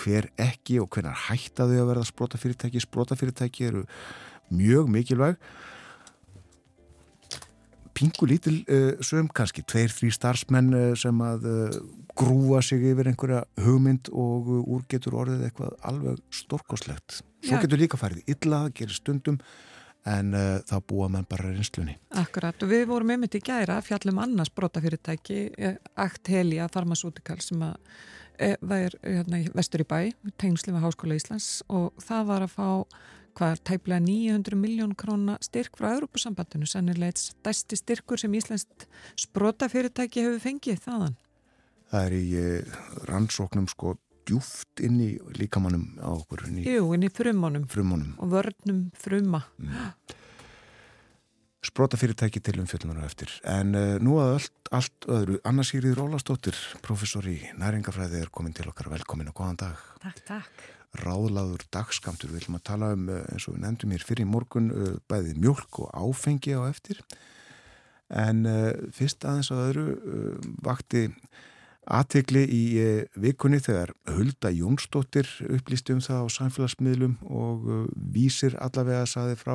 hver ekki og hvernar hættaðu að verða spróta fyrirtæki. Spróta fyrirtæki eru mjög mikilvæg. Pingu lítil uh, söm kannski, tveir, þrý starfsmenn uh, sem að uh, grúa sig yfir einhverja hugmynd og úr getur orðið eitthvað alveg storkoslegt. Svo getur líka farið illa, gerir stundum en uh, þá búa mann bara reynslunni. Akkurat og við vorum einmitt í gæra fjallum annars brotafyrirtæki Akt Helja Pharmaceutical sem að e, var hérna í vestur í bæ tegnsli með Háskóla Íslands og það var að fá hvað er tæplega 900 miljón króna styrk frá Európusambandinu, sannilega eitt stærsti styrkur sem Íslands brotafyrirtæki hefur fengið þaðan. Það er í uh, rannsóknum sko djúft inn í líkamannum á okkur inn í, Jú, inn í frumunum, frumunum. og vörnum fruma. Mm. Sprota fyrirtæki til um fjöldunar eftir. En uh, nú að allt, allt öðru. Anna Sýrið Rólastóttir, professor í næringafræði er komin til okkar, velkomin og góðan dag. Takk, takk. Ráðlaður dagskamtur, við viljum að tala um uh, eins og við nefndum hér fyrir morgun uh, bæði mjölk og áfengi á eftir. En fyrst aðeins að öðru vakti aðtegli í vikunni þegar Hulda Jónsdóttir upplýsti um það á samfélagsmiðlum og vísir allavega að saði frá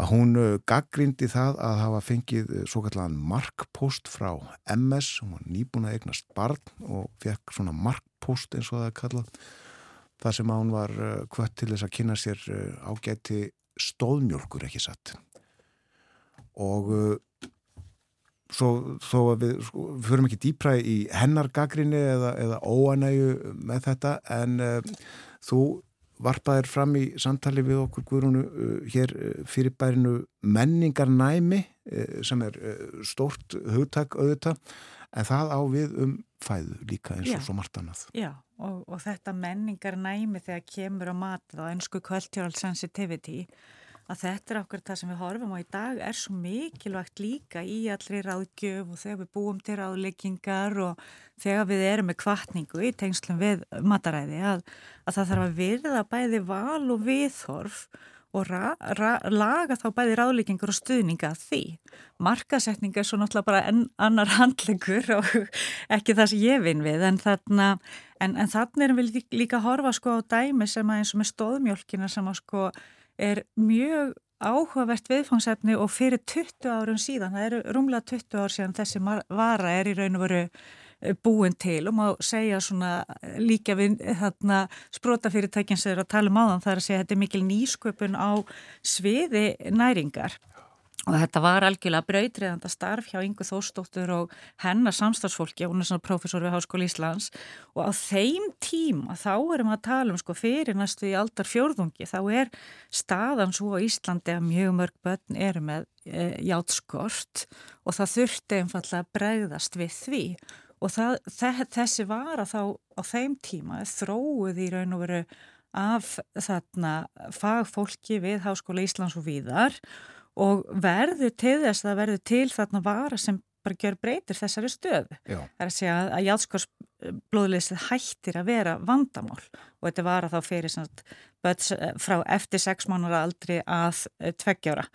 að hún gaggrindi það að hafa fengið svo kallan markpost frá MS, hún var nýbúin að eignast barn og fekk svona markpost eins og það er kallað það sem hún var kvött til þess að kynna sér ágæti stóðmjölkur ekki satt. Og þó að við sko, förum ekki dýpra í hennar gaggrinni eða, eða óanægu með þetta en uh, þú varpaðir fram í samtali við okkur Guðrúnu uh, hér fyrir bærinu menningarnæmi uh, sem er stórt hugtak auðvitað en það á við um fæðu líka eins og Já. svo margt annað. Já og, og þetta menningarnæmi þegar kemur á mat á ennsku cultural sensitivity að þetta er okkur það sem við horfum á í dag er svo mikilvægt líka í allri ráðgjöf og þegar við búum til ráðleikingar og þegar við erum með kvartningu í tengslum við mataræði að, að það þarf að virða bæði val og viðhorf og ra, ra, laga þá bæði ráðleikingur og stuðninga því. Markasetning er svo náttúrulega bara enn annar handlengur og ekki það sem ég vinn við en þarna, en, en þarna erum við líka að horfa sko á dæmi sem að eins og með stóðmjölkina sem að sko er mjög áhugavert viðfangsefni og fyrir 20 árum síðan, það eru rúmlega 20 ár síðan þessi vara er í raun og veru Eh, búin til og má segja svona eh, líka við þarna sprótafyrirtækinn sem er að tala um áðan það er að segja þetta er mikil nýsköpun á sviði næringar og þetta var algjörlega brautriðanda starf hjá Ingu Þóstóttur og hennar samstagsfólki, hún er svona profesor við Háskóli Íslands. Og á þeim tíma þá erum við að tala um sko fyrir næstu í aldar fjórðungi þá er staðan svo á Íslandi að mjög mörg börn eru með e, játskort og það þurfti einfallega að bregðast við því. Og það, þessi var að þá á þeim tíma þróið í raun og veru af þarna fagfólki við Háskóla Íslands og víðar. og verður til þess að verður til þarna vara sem bara gjör breytir þessari stöðu. Já. Það er að segja að játskórsblóðleysið hættir að vera vandamál og þetta var að þá fyrir sagt, frá eftir sex mánuðar aldri að eh, tveggjára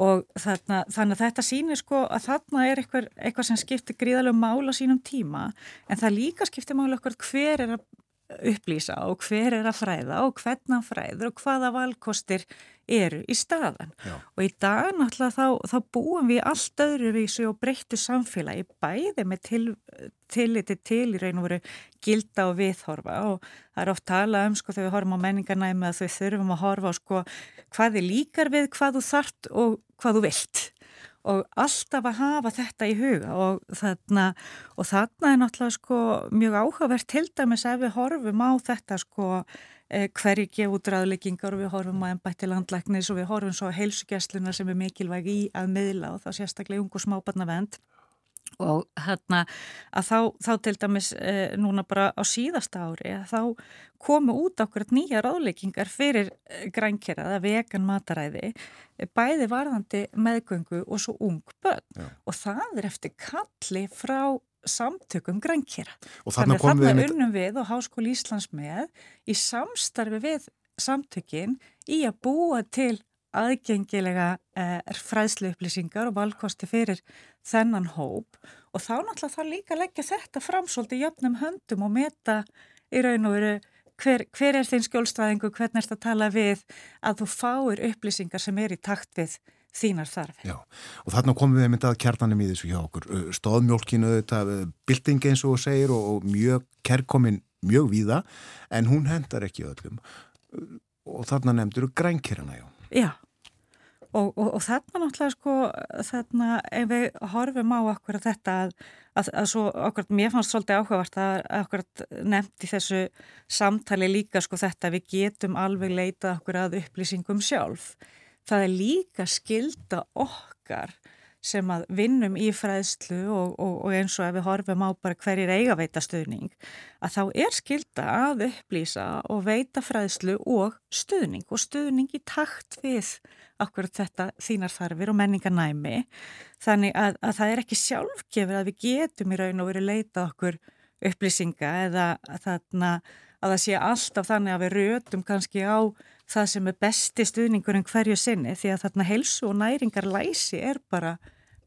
og þarna, þannig að þetta sýnir sko að þarna er eitthvað, eitthvað sem skiptir gríðarlega mála sínum tíma en það líka skiptir mála okkur hver er að upplýsa og hver er að fræða og hvernig að fræður og hvaða valkostir eru í staðan. Já. og í dag náttúrulega þá, þá búum við allt öðruvísu og breyttu samfélagi bæði með til, tilliti til í raun og veru gilda og viðhorfa. Og það er oft talað um sko þegar við horfum á menningarnæmi að þau þurfum að horfa á sko hvað þið líkar við, hvað þú þart og hvað þú vilt. Og alltaf að hafa þetta í huga. Og þarna, og þarna er náttúrulega sko mjög áhugavert til dæmis ef við horfum á þetta sko hverju gefa út ræðleikingar og við horfum á ennbætti landlæknis og við horfum svo á heilsugjastluna sem er mikilvæg í að miðla og þá sérstaklega ungu smábarna vend og hérna að þá, þá til dæmis e, núna bara á síðasta ári að þá komu út okkur nýja ráðleikingar fyrir e, grænkeraða vegan mataræði e, bæði varðandi meðgöngu og svo ung börn Já. og það er eftir kalli frá samtökum grænkera. Þannig að þarna unnum við og Háskóli Íslands með í samstarfi við samtökin í að búa til aðgengilega eh, fræðslu upplýsingar og valkosti fyrir þennan hóp og þá náttúrulega þarf líka að leggja þetta fram svolítið jöfnum höndum og meta í raun og veru hver, hver er þinn skjólstæðingu, hvernig er þetta að tala við að þú fáir upplýsingar sem er í takt við þínar þarfi. Já, og þarna komum við myndað kjarnanum í þessu hjá okkur. Stóðmjólkinu, þetta bilding eins og segir og, mjög kerkomin mjög víða en hún hendar ekki öllum og þarna nefndur grænkirana, já. Já, og, og, og þarna náttúrulega sko, þarna ef við horfum á okkur að þetta að, að, að svo okkur, mér fannst svolítið áhugavert að okkur nefndi þessu samtali líka sko þetta að við getum alveg leita okkur að upplýsingum sjálf. Það er líka skilda okkar sem að vinnum í fræðslu og, og, og eins og ef við horfum á bara hverjir eiga veita stuðning að þá er skilda að upplýsa og veita fræðslu og stuðning og stuðning í takt við okkur þetta þínar þarfir og menningarnæmi. Þannig að, að það er ekki sjálfgefur að við getum í raun og verið leita okkur upplýsinga eða að, þarna, að það sé alltaf þannig að við rötum kannski á það sem er besti stuðningur en hverju sinni því að þarna helsu og næringar læsi er bara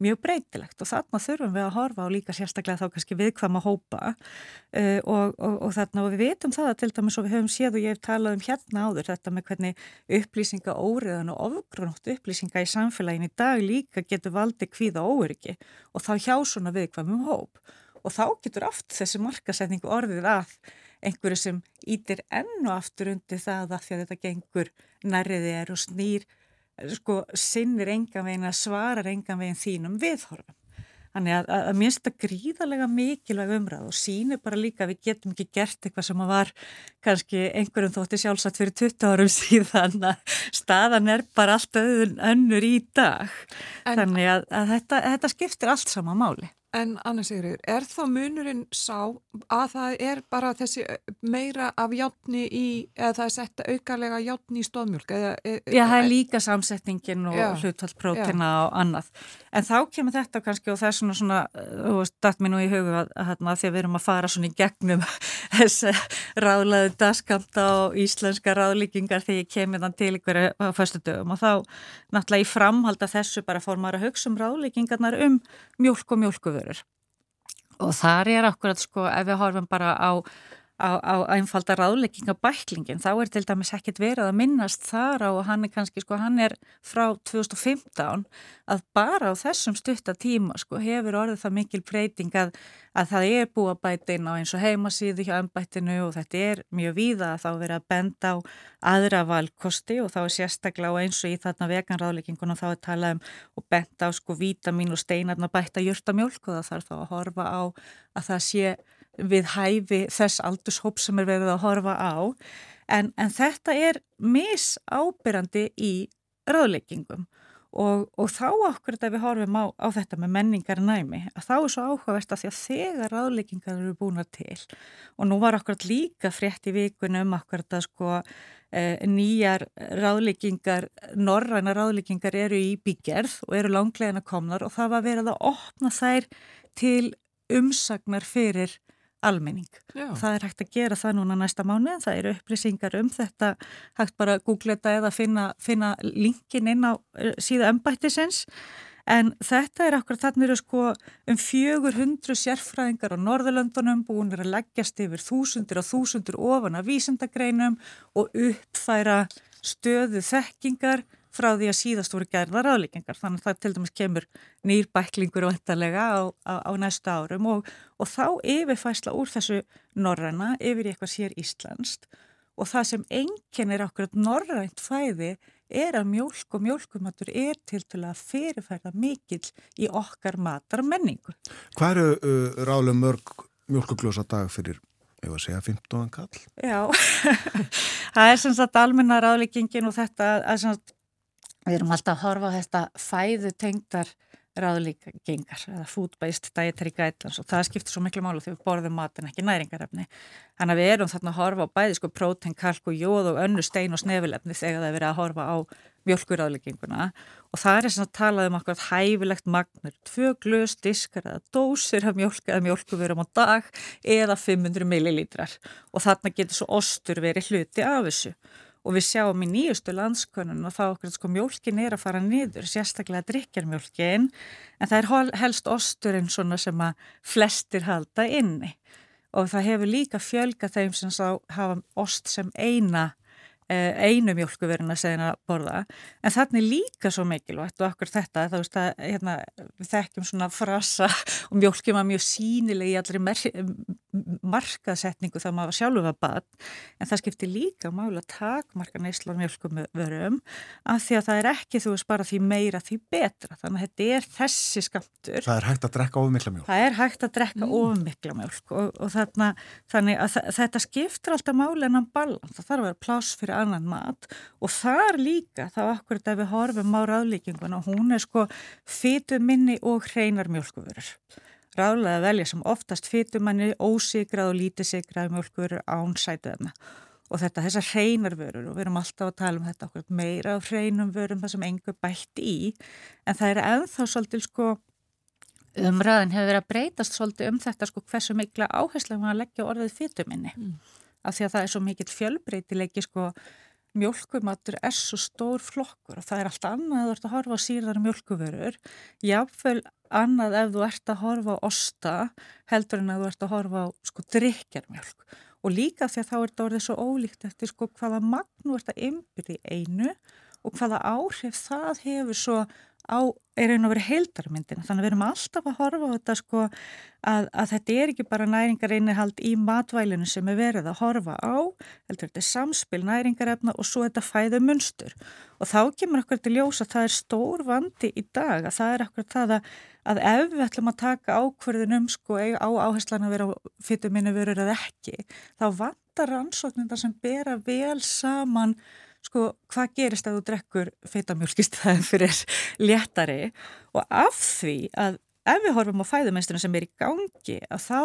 mjög breytilegt og þarna þurfum við að horfa á líka sérstaklega þá kannski viðkvama hópa uh, og, og, og þarna og við veitum það að til dæmis og við höfum séð og ég hef talað um hérna áður þetta með hvernig upplýsinga óriðan og ofgrunótt upplýsinga í samfélagin í dag líka getur valdi kvíða óryggi og þá hjá svona viðkvamum hóp. Og þá getur oft þessi markasetning orðið að einhverju sem ítir enn og aftur undir það að því að þetta gengur nærriði er og snýr sko sinnir engan veginn að svara engan veginn þínum viðhorfum. Þannig að, að, að minnst þetta gríðarlega mikilvæg umræð og sínir bara líka að við getum ekki gert eitthvað sem að var kannski einhverjum þótti sjálfsagt fyrir 20 árum síðan að staðan er bara allt öðun önnur í dag. En, Þannig að, að þetta, þetta skiptir allt sama máli. En annars Sigriður, er þá munurinn sá að það er bara þessi meira af játni í, eða það er sett aukarlega játni í stóðmjölk? Eða, e, Já, það er líka samsetningin og hlutvallprótina og annað. En þá kemur þetta kannski og það er svona svona, þú veist, dætt mér nú í huga að, að, að því að við erum að fara svona í gegnum þessi ráðlaðu daskamta og íslenska ráðlíkingar þegar ég kemur þann til ykkur á fyrstu dögum og þá náttúrulega í framhald að þessu bara fór maður að hugsa um ráðlíkingarnar um mjölk og mjölkuður vörur og þar er akkurat sko ef við horfum bara á á, á einfalda ráðlegginga bæklingin þá er til dæmis ekkit verið að minnast þar á og hann er kannski sko hann er frá 2015 að bara á þessum stutta tíma sko hefur orðið það mikil breyting að, að það er inn á eins og heimasíðu hjá ennbættinu og þetta er mjög víða að þá verið að benda á aðra valkosti og þá er sérstaklega og eins og í þarna veganráðlegginguna þá er talað um og benda á sko vítamin og steinarna bæta jörtamjölk og það þarf þá að horfa á að það sé við hæfi þess aldurshóp sem er verið að horfa á. En, en þetta er misábyrrandi í ráðleggingum. Og, og þá okkur þetta við horfum á, á þetta með menningar næmi að þá er svo áhugavert að því að þegar ráðleggingar eru búin til og nú var okkur líka frétt í vikunum okkur þetta sko e, nýjar ráðleggingar, norræna ráðleggingar eru í byggjerð og eru langlegin að komnar og það var verið að opna þær til umsagnar fyrir almenning. Já. Það er hægt að gera það núna næsta mánu en það eru upplýsingar um þetta hægt bara að googla þetta eða finna, finna linkin inn á eh, síða embættisins en þetta er akkur þannig eru sko um 400 sérfræðingar á Norðurlöndunum búin verið að leggjast yfir þúsundir og þúsundir ofan af vísendagreinum og uppfæra stöðu þekkingar frá því að síðast voru gerðar aðlíkingar þannig að það til dæmis kemur nýr bæklingur og endalega á, á, á næstu árum og, og þá yfirfæsla úr þessu norræna yfir eitthvað sér íslenskt og það sem enginn er okkur norrænt fæði er að mjölk og mjölkumatur er til til að fyrirfæra mikill í okkar matar menningu. Hvað eru uh, ráðlega mörg mjölkugljósa dag fyrir var að segja 15 kall. Já, það er sem sagt almenna ráðleggingin og þetta að sagt, Við erum alltaf að horfa á þetta fæðu tengdar ráðlíkengar eða food-based dietary guidelines og það skiptir svo miklu málu þegar við borðum matin ekki næringarefni. Þannig að við erum þarna að horfa á bæði sko prótein, kalk og jóð og önnu stein og snefilefni þegar það er verið að horfa á mjölkuráðlíkinguna og það er sem að tala um akkurat hæfilegt magnur, tvö glös, diskar eða dósir af mjölk eða mjölkuverum á dag eða 500 millilítrar. Og þarna getur svo ostur verið hluti af þessu og við sjáum í nýjustu landskonun og þá okkur sko mjölkin er að fara niður, sérstaklega drikjarmjölkin en það er helst osturinn svona sem að flestir halda inni. Og það hefur líka fjölga þeim sem hafa ost sem eina einu mjölkuverðin að segja að borða. En þannig líka svo mikilvægt og okkur þetta þá veist að hérna, við þekkjum svona frasa og mjölkjum að mjög sínileg í allri markaðsetningu þegar maður sjálfu var bad en það skiptir líka máli að takmarka neyslar mjölkumverum af því að það er ekki þú veist bara því meira því betra. Þannig að þetta er þessi skamtur Það er hægt að drekka ofumikla mjölk Það er hægt að drekka mm. ofumikla mjölk og, og þarna, þannig að þetta skiptir alltaf máli en að balans, það þarf að vera pláss fyrir annan mat. Og þar líka þá akkurat ef við horfum á ráðlíkinguna hún er sko fytu minni og hreinar mjölkuvörur ráðlega velja sem oftast fytu manni ósigrað og lítisigrað mjölkuvörur án sætuðna og þetta þessar hreinar vörur og við erum alltaf að tala um þetta okkur meira af hreinum vörum það sem engur bætt í en það er ennþá svolítið sko umræðin hefur verið að breytast svolítið um þetta sko hversu mikla áherslu maður leggja orðið fytuminni mm af því að það er svo mikill fjölbreytilegi sko. Mjölkumatur er svo stór flokkur og það er allt annað ef þú ert að horfa á síðar mjölkuvörur jáfnveil annað ef þú ert að horfa á osta heldur en að þú ert að horfa á sko drikjarmjölk og líka því að þá er þetta orðið svo ólíkt eftir sko hvaða magnu ert að ymbir í einu og hvaða áhrif það hefur svo á, er einu að vera heildarmyndina. Þannig að við erum alltaf að horfa á þetta sko að, að þetta er ekki bara næringarinnihald í matvælinu sem er verið að horfa á, heldur þetta er samspil næringarefna og svo þetta fæðu munstur og þá kemur okkur til ljós að það er stór vandi í dag að það er okkur það að, að ef við ætlum að taka ákverðin um sko á áherslan að vera fyrir minni verið eða ekki, þá vandar rannsóknindar sem bera vel saman sko hvað gerist að þú drekkur feitamjölkistæðin fyrir léttari? Og af því að ef við horfum á fæðumestrinu sem er í gangi að þá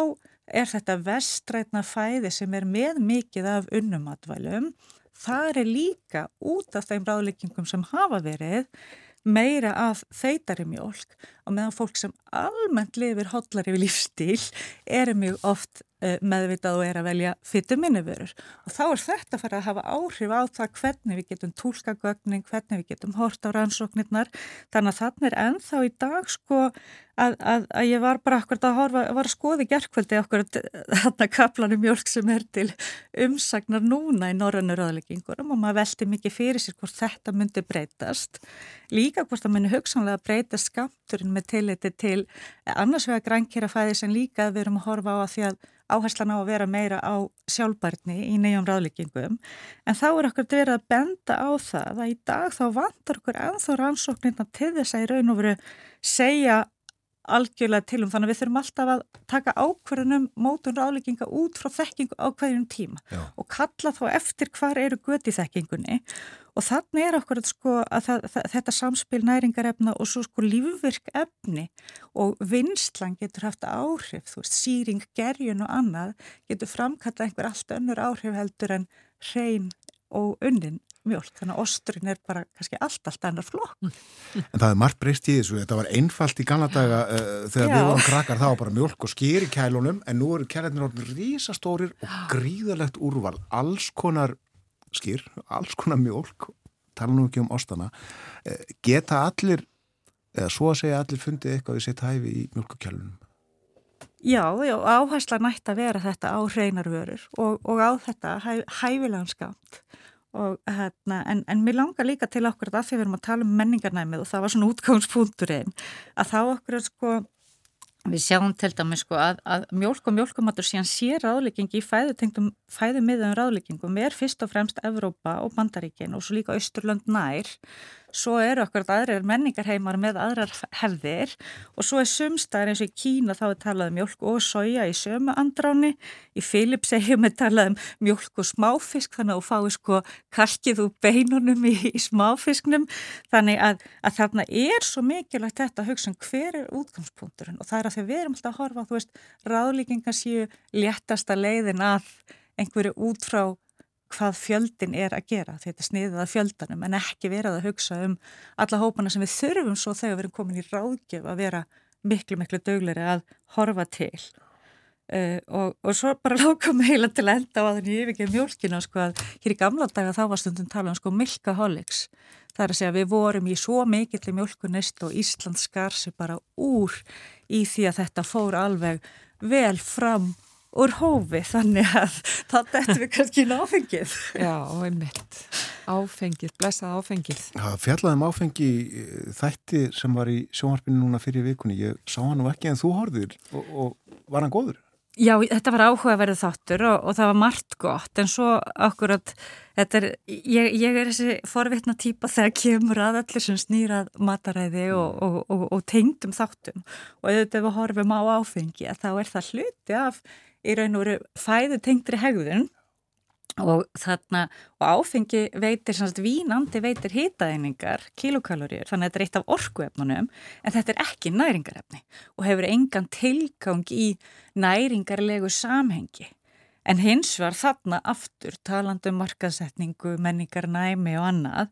er þetta vestrætna fæði sem er með mikið af unnumatvælum það er líka út af þeim ráðleggingum sem hafa verið meira af þeitari mjölk og meðan fólk sem almennt lifir hotlar yfir lífstíl er mjög oft meðvitað og er að velja fyttu minnivörur og þá er þetta að fara að hafa áhrif á það hvernig við getum tólkagögnin, hvernig við getum hort á rannsóknirnar. Þannig að þannig er ennþá í dag sko að, að, að ég var bara akkurat að horfa, var að skoði gerðkvöldi akkurat þarna kaplanum mjölk sem er til umsagnar núna í norrannur öðleggingurum og maður veldi mikið fyrir sér hvort þetta myndi breytast. Líka hvort það myndi hugsanlega breytast skamturinn með tilliti til annars vega grænkjærafæði sem líka við erum að horfa á að því að áherslan á að vera meira á sjálfbarni í nýjum ráðleggingum. En þá er okkur verið að benda á það að í dag þá vantar okkur enþá rannsóknirna til þess að í raun og veru segja algjörlega til um. Þannig að við þurfum alltaf að taka ákverðunum mótun ráðlegginga út frá þekkingu á hverjum tíma Já. og kalla þá eftir hvar eru göti þekkingunni. Og þannig er okkur sko að það, það, þetta samspil næringarefna og svo sko lífvirk efni og vinslan getur haft áhrif, þú veist, síring, gerjun og annað getur framkalla einhver allt önnur áhrif heldur en hrein og unnin mjölk, þannig að osturinn er bara kannski allt, allt annar flokk. En það er margt breyst í þessu, þetta var einfalt í gamla daga uh, þegar Já. við vorum krakkar, það var bara mjölk og skýr í kælunum, en nú eru kælarnir orðin rísastórir og gríðalegt úrval, alls konar skýr, alls konar mjölk, tala nú ekki um ostana, uh, geta allir, eða svo að segja allir fundið eitthvað við sitt hæfi í mjölkukælunum? Já, já, áhersla nætt að vera þetta á hreinarvörur og, og á þetta hæ, hæfileganskamt Hérna, en, en mér langar líka til okkur að því við erum að tala um menningarnæmið og það var svona útgáðspunkturinn að þá okkur er sko við sjáum til dæmis sko að, að mjölk og mjölkumatur síðan sé ráðleggingi í fæðutengtum fæðumiðum ráðleggingum er fyrst og fremst Evrópa og Bandaríkin og svo líka Östurlönd nær. Svo eru okkur aðrir menningarheimar með aðrar hefðir og svo er sumstaðar eins og í Kína þá er talað um mjölk og soja í sömu andráni í Philips hefum við talað um mjölk og smáfisk þannig að þú fái sko kalkið úr beinunum í, í smáfisknum. Þannig að, að þarna er svo mikilvægt þetta að hugsa um hver er útgangspunkturinn og það er að þegar við erum alltaf að horfa þú veist ráðlíkingar séu léttasta leiðin að einhverju út frá hvað fjöldin er að gera, þetta sniðið að fjöldanum en ekki verið að hugsa um alla hópana sem við þurfum svo þegar við erum komin í ráðgjöf að vera miklu, miklu dögleri að horfa til. Uh, og, og svo bara mig heila til enda á að þannig yfirgeð mjölkina sko að hér í gamla daga þá var stundum tala um sko milkaholics. Það er að segja við vorum í svo mikill mjölkunist og Ísland skar sig bara úr í því að þetta fór alveg vel fram úr hófi þannig að það dættum við kannski í áfengið. Já, og einmitt. Áfengið, blessað áfengið. Það fjallaðum áfengi eh, þætti sem var í sjónvarpinu núna fyrir vikunni. Ég sá hann nú ekki en þú horfður og, og var hann góður? Já, þetta var áhugaverðu þáttur og, og það var margt gott en svo okkur að er, ég, ég er þessi forvittna típa þegar kemur að allir sem snýrað mataræði og, og tengdum þáttum og auðvitað við horfum á áfengi að þá er það hluti af í raun og veru fæðu tengdri hegðun og þarna og áfengi veitir, svona vínandi veitir hitaðeiningar, kilokaloríur þannig að þetta er eitt af orkuefnunum en þetta er ekki næringarefni og hefur engan tilgang í næringarlegu samhengi En hins var þarna aftur talandu um markaðsetningu, menningar, næmi og annað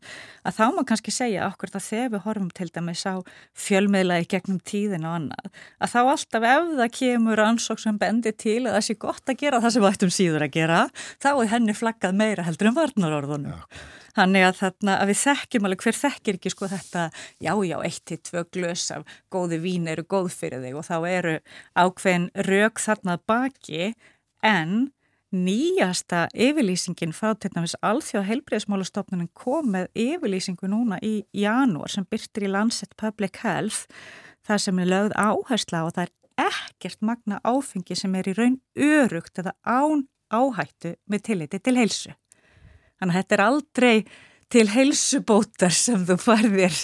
að þá má kannski segja okkur að þegar við horfum til dæmis á fjölmiðlaði gegnum tíðin og annað að þá alltaf ef það kemur ansók sem bendir til að það sé gott að gera það sem við ættum síður að gera þá er henni flaggað meira heldur en varnarorðunum. Ja. Þannig að, þarna, að við þekkjum alveg hver þekkir ekki sko þetta já já eitt til tvö glös af góði vín eru góð fyrir þig og þá eru ákveðin rauk þarna baki en nýjasta yfirlýsingin frá dæmis alþjóða heilbreyðsmálastofnunum kom með yfirlýsingu núna í janúar sem byrtir í Lancet Public Health það sem er lögð áhersla og það er ekkert magna áfengi sem er í raun örugt eða án áhættu með tilliti til heilsu. Þannig að þetta er aldrei til heilsubótar sem þú farðir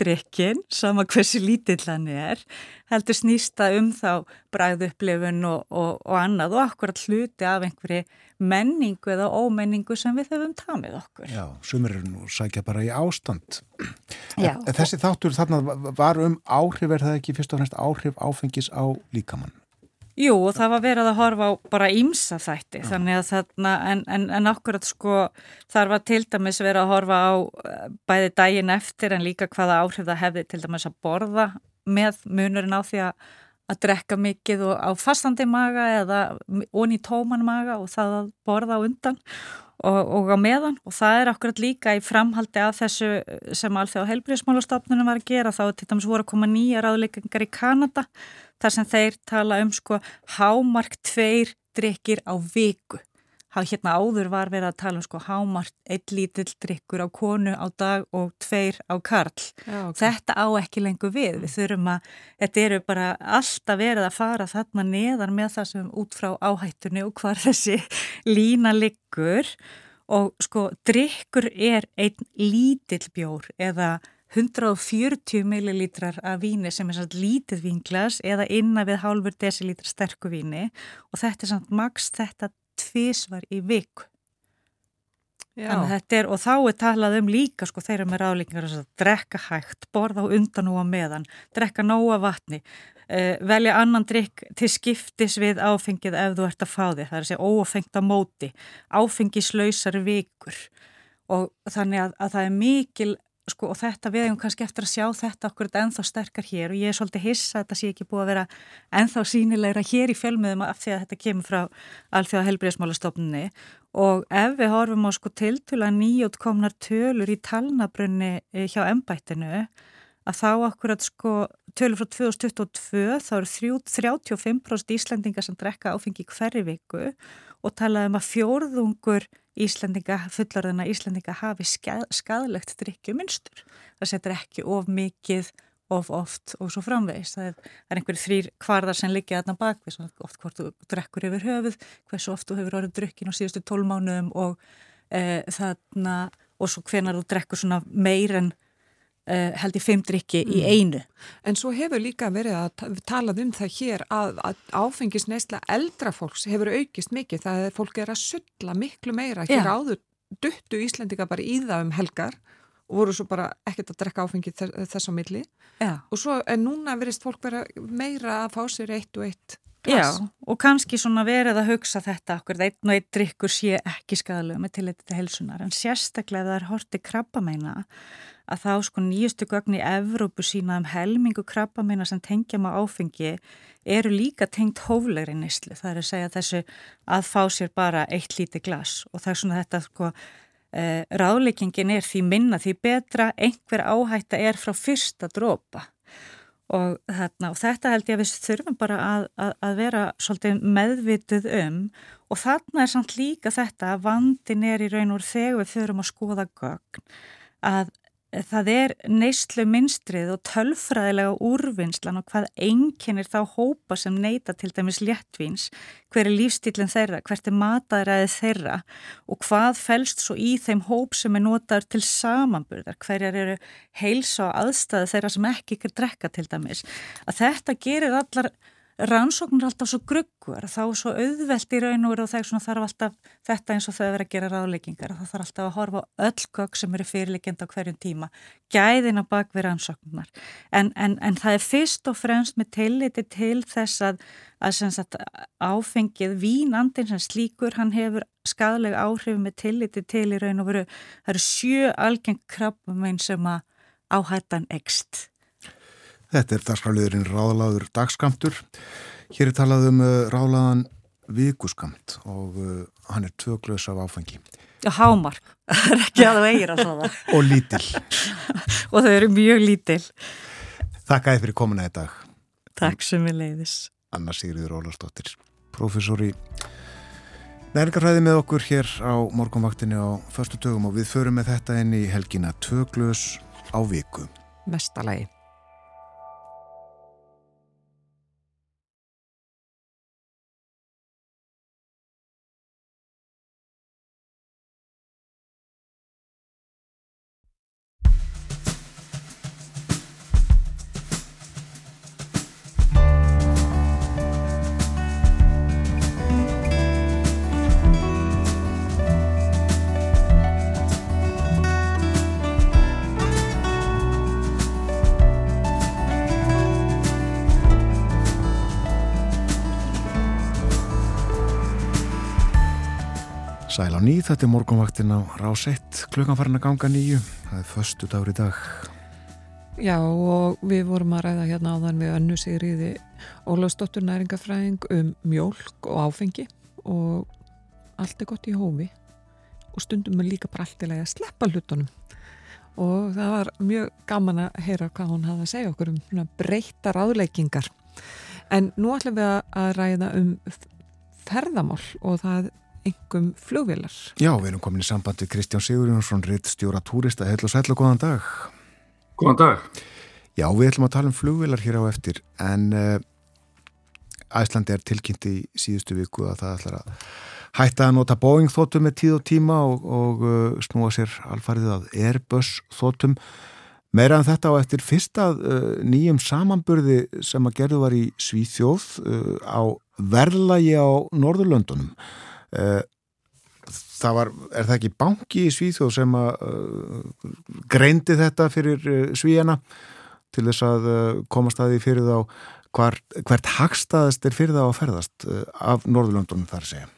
drikkin, sama hversu lítill hann er, heldur snýsta um þá bræðu upplifun og, og, og annað og akkurat hluti af einhverju menningu eða ómenningu sem við höfum tamið okkur. Já, sumir eru nú sækja bara í ástand. Já. En þessi þáttur þarna var um áhrif, er það ekki fyrst og fremst áhrif áfengis á líkamann? Jú, og það var verið að horfa á bara ímsa þætti, þannig að þarna, en, en, en akkurat sko, þar var til dæmis verið að horfa á eh, bæði daginn eftir en líka hvaða áhrif það hefði til dæmis að borða með munurinn á því að að drekka mikið og á fastandi maga eða onni tóman maga og það að borða á undan og, og á meðan. Og það er akkurat líka í framhaldi af þessu sem alþjóð heilbríðismálastofnunum var að gera. Þá til dæmis voru að koma nýja ráðleikingar í Kanada þar sem þeir tala um sko hámark tveir drikkir á viku hérna áður var verið að tala um sko hámart eitt lítill drikkur á konu á dag og tveir á karl. Já, okay. Þetta á ekki lengur við. Við þurfum að, þetta eru bara alltaf verið að fara þarna neðar með það sem út frá áhættunni og hvar þessi lína liggur og sko drikkur er einn lítill bjór eða 140 millilítrar af víni sem er svona lítið vinglas eða inna við hálfur desilítra sterku víni og þetta er svona maks þetta tvísvar í viku. Er, og þá er talað um líka sko þeirra með ráðleikingar að drekka hægt, borða á undan og á meðan, drekka nóga vatni, uh, velja annan drikk til skiptis við áfengið ef þú ert að fá þig, það er að segja ófengt á móti, áfengislausar vikur. Og þannig að, að það er mikil sko, og þetta við hefum kannski eftir að sjá þetta okkur ennþá sterkar hér og ég er svolítið hissa að þetta sé ekki búið að vera ennþá sínilegra hér í fjölmiðum af því að þetta kemur frá alþjóða helbriðsmálastofnunni og ef við horfum á sko tiltula nýjótkomnar tölur í talnabrunni eh, hjá ennbættinu að þá akkurat sko tölur frá 2022 þá eru 35% Íslandingar sem drekka áfengi hverju viku og talaðum að fjórðungur Íslandinga, fullarðina Íslandinga hafi skadlegt drikkjuminstur. Það setur ekki of mikið, of oft og svo framvegist. Það er, er einhverjir þrýr kvarðar sem liggja þarna bakvið, oft hvort þú drekkur yfir höfuð, hversu oft þú hefur orðið drukkin á síðustu tólmánuðum og e, þarna, og svo hvenar þú drekkur meir en uh, held í fimm drikki mm. í einu. En svo hefur líka verið að talað um það hér að, að áfengisneisla eldra fólks hefur aukist mikið. Það er fólk er að sulla miklu meira. Hér Já. áður duttu Íslendika bara í það um helgar og voru svo bara ekkert að drekka áfengi þess á milli. Já. Og svo en núna verist fólk vera meira að fá sér eitt og eitt Klass. Já, og kannski svona verið að hugsa þetta okkur, einn og einn drikkur sé ekki skadalega með tilliti til helsunar, en sérstaklega það er hortið krabbameina að þá sko nýjustu gögn í Evrópu sína um helmingu krabbameina sem tengja maður áfengi eru líka tengt hóflegri nýslu, það er að segja þessu að fá sér bara eitt líti glas. Og það er svona þetta sko eh, ráleikingin er því minna því betra. Einhver áhætta er frá fyrsta drópa Og, þarna, og þetta held ég að við þurfum bara að, að, að vera svolítið meðvituð um. Og þarna er samt líka þetta að vandin er í raun og þegar við þurfum að skoða gögn. Að það er neyslu minstrið og tölfræðilega úrvinnslan og hvað enginnir þá hópa sem neyta til dæmis léttvíns, hver er lífstílinn þeirra, hvert er mataræðið þeirra og hvað fælst svo í þeim hóp sem er notaður til samanburðar, hverjar eru heilsa og aðstæði þeirra sem ekki ykkur drekka til dæmis. Að þetta gerir allar rannsóknir alltaf svo gruggur þá svo auðvelt í raun og veru og það þarf alltaf þetta eins og þau vera að gera ráðleikingar það þarf alltaf að horfa öll gögg sem eru fyrirleikend á hverjum tíma gæðin á bakvið rannsóknar en, en, en það er fyrst og fremst með tilliti til þess að, að sagt, áfengið vínandin sem slíkur hann hefur skadalega áhrif með tilliti til í raun og veru það eru sjö algeng krabbum einn sem að áhættan ekst Þetta er dagskrafliðurinn ráðlaður dagskamtur. Hér er talað um uh, ráðlaðan vikuskamt og uh, hann er tvöglaus af áfengi. Já, hámark. Það er ekki að það eigir að það. og lítill. og þau eru mjög lítill. Þakka þið fyrir komuna í dag. Takk sem við leiðis. Anna Sigriður Ólarsdóttir, professor í nærgarfræði með okkur hér á morgunvaktinni á förstu tögum og við förum með þetta inn í helgina tvöglaus á viku. Mestalagi. Sæl á nýð, þetta er morgunvaktin á rás 1, klukkan farin að ganga nýju, það er förstu dagur í dag. Já og við vorum að ræða hérna áðan við önnu sigriði Ólafsdóttur næringafræðing um mjölk og áfengi og allt er gott í hófi og stundum er líka bara allt í lagi að sleppa hlutunum og það var mjög gaman að heyra hvað hún hafði að segja okkur um breyta ráðleikingar. En nú ætlum við að ræða um ferðamál og það engum flugvilar. Já, við erum komin í sambandi Kristján Sigurjónsson, ritt stjóra túrista. Heil og sæl og góðan dag. Góðan dag. Já, við ætlum að tala um flugvilar hér á eftir, en uh, Æslandi er tilkynnt í síðustu viku að það ætlar að hætta að nota Boeing þóttum með tíð og tíma og, og uh, snúa sér alfarið að Airbus þóttum. Meira en þetta á eftir fyrsta uh, nýjum samanburði sem að gerðu var í Svíþjóð á verðlagi á Norðurlöndunum. Það var, er það ekki banki í Svíþjóð sem að greindi þetta fyrir Svíjana til þess að komast að því fyrir þá hvar, hvert hagstaðast er fyrir þá að ferðast af Norðurlöndunum þar segja?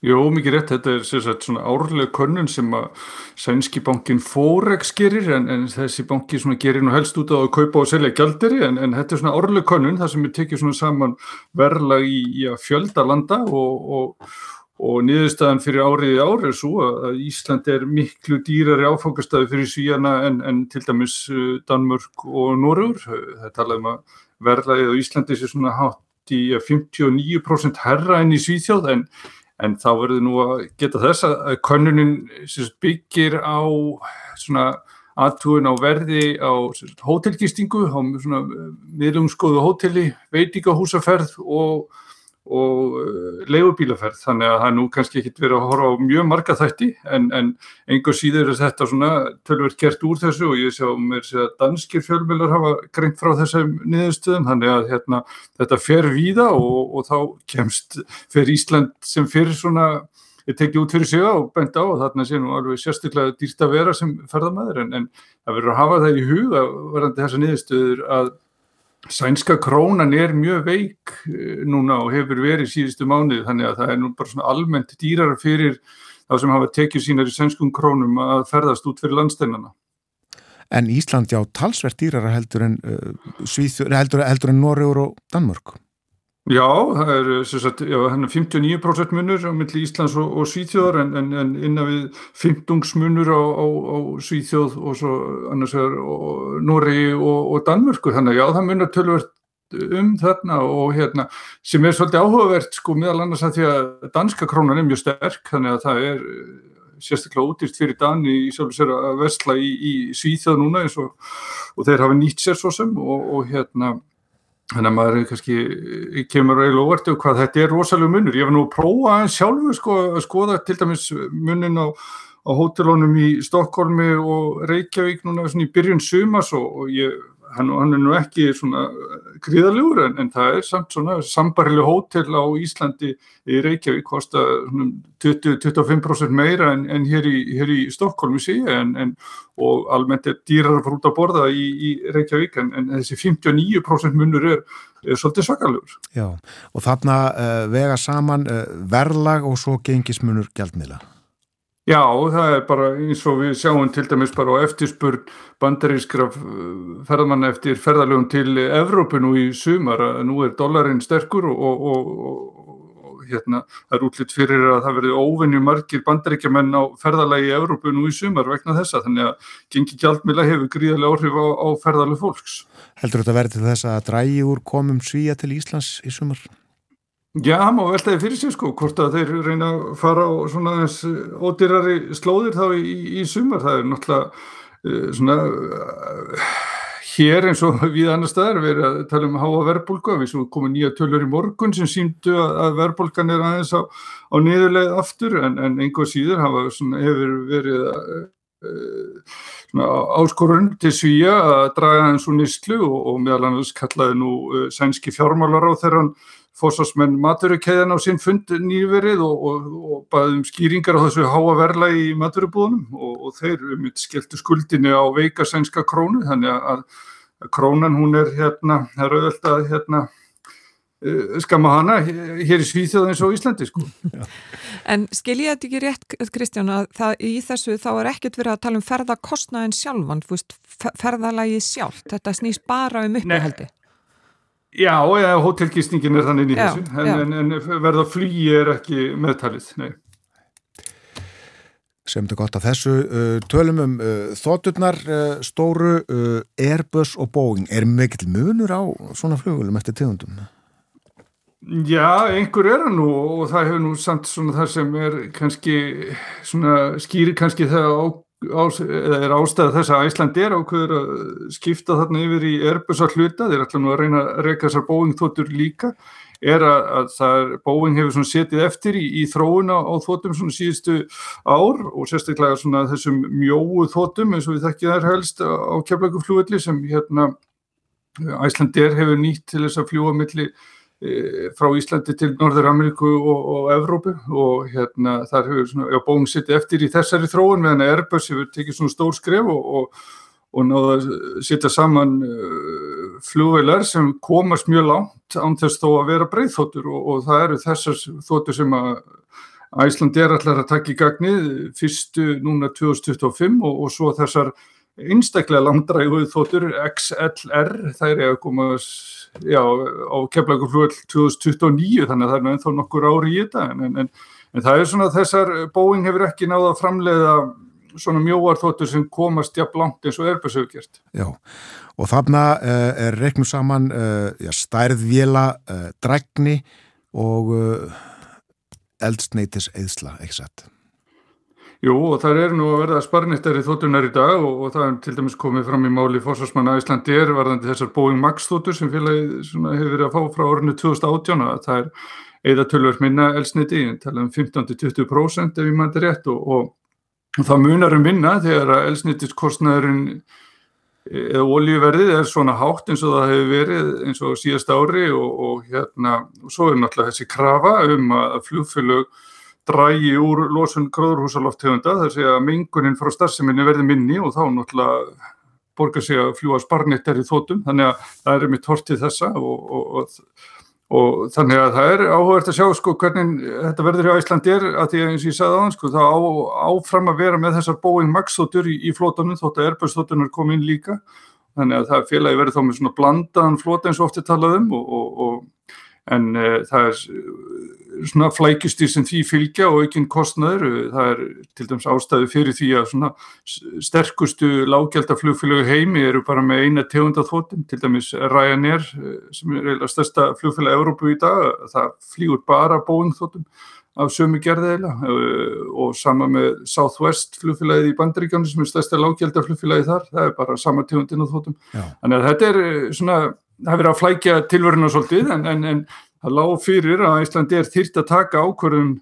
Jó, mikið rétt, þetta er sagt, svona árlega könnun sem að sænski bankin Forex gerir en, en þessi banki gerir nú helst út á að kaupa og selja gjalderi en, en þetta er svona árlega könnun þar sem við tekjum saman verðlag í, í að fjölda landa og, og, og niðurstaðan fyrir árið í árið er svo að Ísland er miklu dýrari áfangastæði fyrir Svíjana en, en til dæmis uh, Danmörk og Norrur. Það talaðum að verðlagið á Íslandi sé svona hátt í 59% herra enn í Svíþjóð en En þá verður nú að geta þess að könnunin byggir á aðtúin á verði á hótelgistingu, á miðlungskoðu hóteli, veitingahúsaferð og, og leigubílaferð. Þannig að það nú kannski ekkit verið að horfa á mjög marga þætti en, en einhver síður er þetta svona tölverð gert úr þessu og ég sé á mér að danskir fjölmjölar hafa greint frá þessum niðurstöðum. Þannig að hérna, þetta fer víða og, og þá kemst fer Ísland sem fyrir svona tekið út fyrir sig á og bent á og þarna sé nú alveg sérstaklega dýrt að vera sem ferðamæður en, en það verður að hafa það í hug að verðandi þessa niðurstöður að Sænska krónan er mjög veik núna og hefur verið síðustu mánuði þannig að það er nú bara svona almennt dýrar fyrir þá sem hafa tekið sínar í sænskum krónum að ferðast út fyrir landsteinana. En Ísland já talsvert dýrara heldur en, uh, heldur, heldur en Norrjóður og Danmörk? Já, það er sagt, já, 59% munur á milli Íslands og, og Svíþjóðar en, en, en innan við 15 munur á, á, á Svíþjóð og svo annars er Nóri og, og Danmörkur þannig að já, það munar tölvert um þarna og hérna sem er svolítið áhugavert sko meðal annars að því að danska krónan er mjög sterk þannig að það er sérstaklega útýrt fyrir Dani í sjálf og sér að vestla í, í Svíþjóð núna og, og þeir hafa nýtt sér svo sem og, og hérna Þannig að maður kannski kemur eiginlega óvertu hvað þetta er rosalega munur. Ég var nú að prófa aðeins sjálfu sko, að skoða til dæmis munin á, á hótelónum í Stokkólmi og Reykjavík núna í byrjun sumas og, og ég, hann, hann er nú ekki svona gríðalegur en, en það er samt svona sambarileg hótel á Íslandi í Reykjavík kosta 20-25% meira en, en hér í, í Stokkólmi sé en, og almennt er dýrar út að borða í, í Reykjavík en, þessi 59% munur er, er svolítið svakalegur. Já, og þarna uh, vega saman uh, verðlag og svo gengismunur gældmiðla. Já, það er bara eins og við sjáum til dæmis bara á eftirspurn bandarískra ferðmanna eftir ferðalögum til Evrópu nú í sumar að nú er dollarin sterkur og, og, og, hérna það er útlitt fyrir að það verði óvinni margir bandaríkjaman á ferðalagi í Evrópu nú í sumar vegna þessa þannig að gengi gjaldmila hefur gríðarlega áhrif á, á ferðalög fólks. Heldur þetta verði til þess að drægi úr komum svíja til Íslands í sumar? Já, það má veltaði fyrir sig sko, hvort að þeir reyna að fara á svona þess ódýrari slóðir þá í, í sumar, það er náttúrulega uh, svona uh, hér eins og við annar staðar við erum að tala um háa verbulgu, við svo komum nýja tölur í morgun sem síndu að, verbulgan er aðeins á, á niðurleið aftur en, en einhver síður hafa svona, hefur verið að áskorun til svíja að draga hans úr nýstlu og, og meðal annars kallaði nú sænski fjármálar á þeirran fósásmenn maturukeiðan á sinn fund nýverið og, og, og baðum skýringar á þessu háa verla í maturubúðunum og, og þeir um skelltu skuldinu á veika sænska krónu þannig að, að krónan hún er hérna, það er auðvitað að hérna uh, skamma hana hér í Svíþjóð eins og Íslandi sko. En skil ég þetta ekki rétt Kristján að það, í þessu þá er ekkert verið að tala um ferðarkostnaðin sjálfan, veist, ferðarlægi sjálf, þetta snýst bara um uppehaldi. Já, eða hótelgisningin er þannig í þessu, en, en, en verða flugi er ekki meðtalið, nei. Sem þetta gott að þessu. Uh, tölum um uh, þótturnar uh, stóru Airbus og Boeing. Er mikill munur á svona flugulum eftir tegundum? Já, einhver er það nú og það hefur nú samt svona það sem er kannski svona skýri kannski það á, er ástæða þess að Æsland er ákveður að skipta þarna yfir í Airbus að hluta, þeir ætla nú að reyna að reyka þessar Boeing þóttur líka er að, að það, Boeing hefur setið eftir í, í þróuna á þóttum síðustu ár og sérstaklega þessum mjóu þóttum eins og við þekkið þær helst á keflaguflúvelli sem hérna Æslandir hefur nýtt til þess að fljúa milli e, frá Íslandi til Norður Ameríku og, og Evrópu og hérna þar hefur Boeing setið eftir í þessari þróun meðan Airbus hefur tekið svona stór skref og, og og náða að setja saman uh, flugveilar sem komast mjög langt án þess þó að vera breyðþóttur og, það eru þessar þóttur sem að Æsland er allar að taka í gagnið fyrstu núna 2025 og, og svo þessar einstaklega langdræguð þóttur XLR, það er að koma já, á kemlagur flugvel 2029 þannig að það er ennþá nokkur ári í þetta en, en, en það er svona þessar Boeing hefur ekki náða að framleiða svona mjóar þóttur sem komast jafn langt eins og Airbus hefur gert. Já, og þarna uh, er reiknum saman uh, já, stærðvila, uh, drækni og eldsneitis eðsla, ekki satt? Jú, og það er nú að verða sparnittari þóttunar í dag og, og það er til dæmis komið fram í máli fórsvarsmanna Íslandi er varðandi þessar Boeing Max þóttur sem félagi hefur verið að fá frá orðinu 2018 að það er eða tölvöld minna eldsneiti, tala um 15-20% ef ég maður þetta rétt og, og Það munar um vinna þegar að elsnittiskostnæðurinn eða olíuverðið er svona hátt eins og það hefur verið eins og síðast ári og, og hérna og svo er náttúrulega þessi krafa um að fljóðfélög drægi úr losun gróðurhúsaloftegunda þar sé að mengunin frá starfseminni verði minni og þá náttúrulega borgar sig að fljúa sparnittar í þótum þannig að það er mitt hortið þessa og, og, og og þannig að það er áhugavert að sjá sko hvernig þetta verður í Æslandi er að því að eins og ég sagði þann sko þá á, áfram að vera með þessar Boeing Max þóttur í, í flótanum þótt að Airbus þóttunar kom inn líka. Þannig að það félagi verður þá með svona blandaðan flóta eins og ofti talaðum en uh, það er svona flækjustir sem því fylgja og aukinn kostnaður, það er til dæms ástæðu fyrir því að svona sterkustu lágjaldaflugfélögu heimi eru bara með eina tegundathóttum, til dæmis Ryanair sem er eða stærsta flugfélag Európu í dag, það flýgur bara Boeing þóttum af sömu gerðeila og sama með Southwest flugfélagið í Bandaríkjánu sem er stærsta lágjaldaflugfélagið þar, það er bara sama tegundin af þóttum, þannig að þetta er svona, það er verið að flækja tilveruna svolítið en, en, en það lág fyrir að Íslandi er þýrt að taka ákvörðum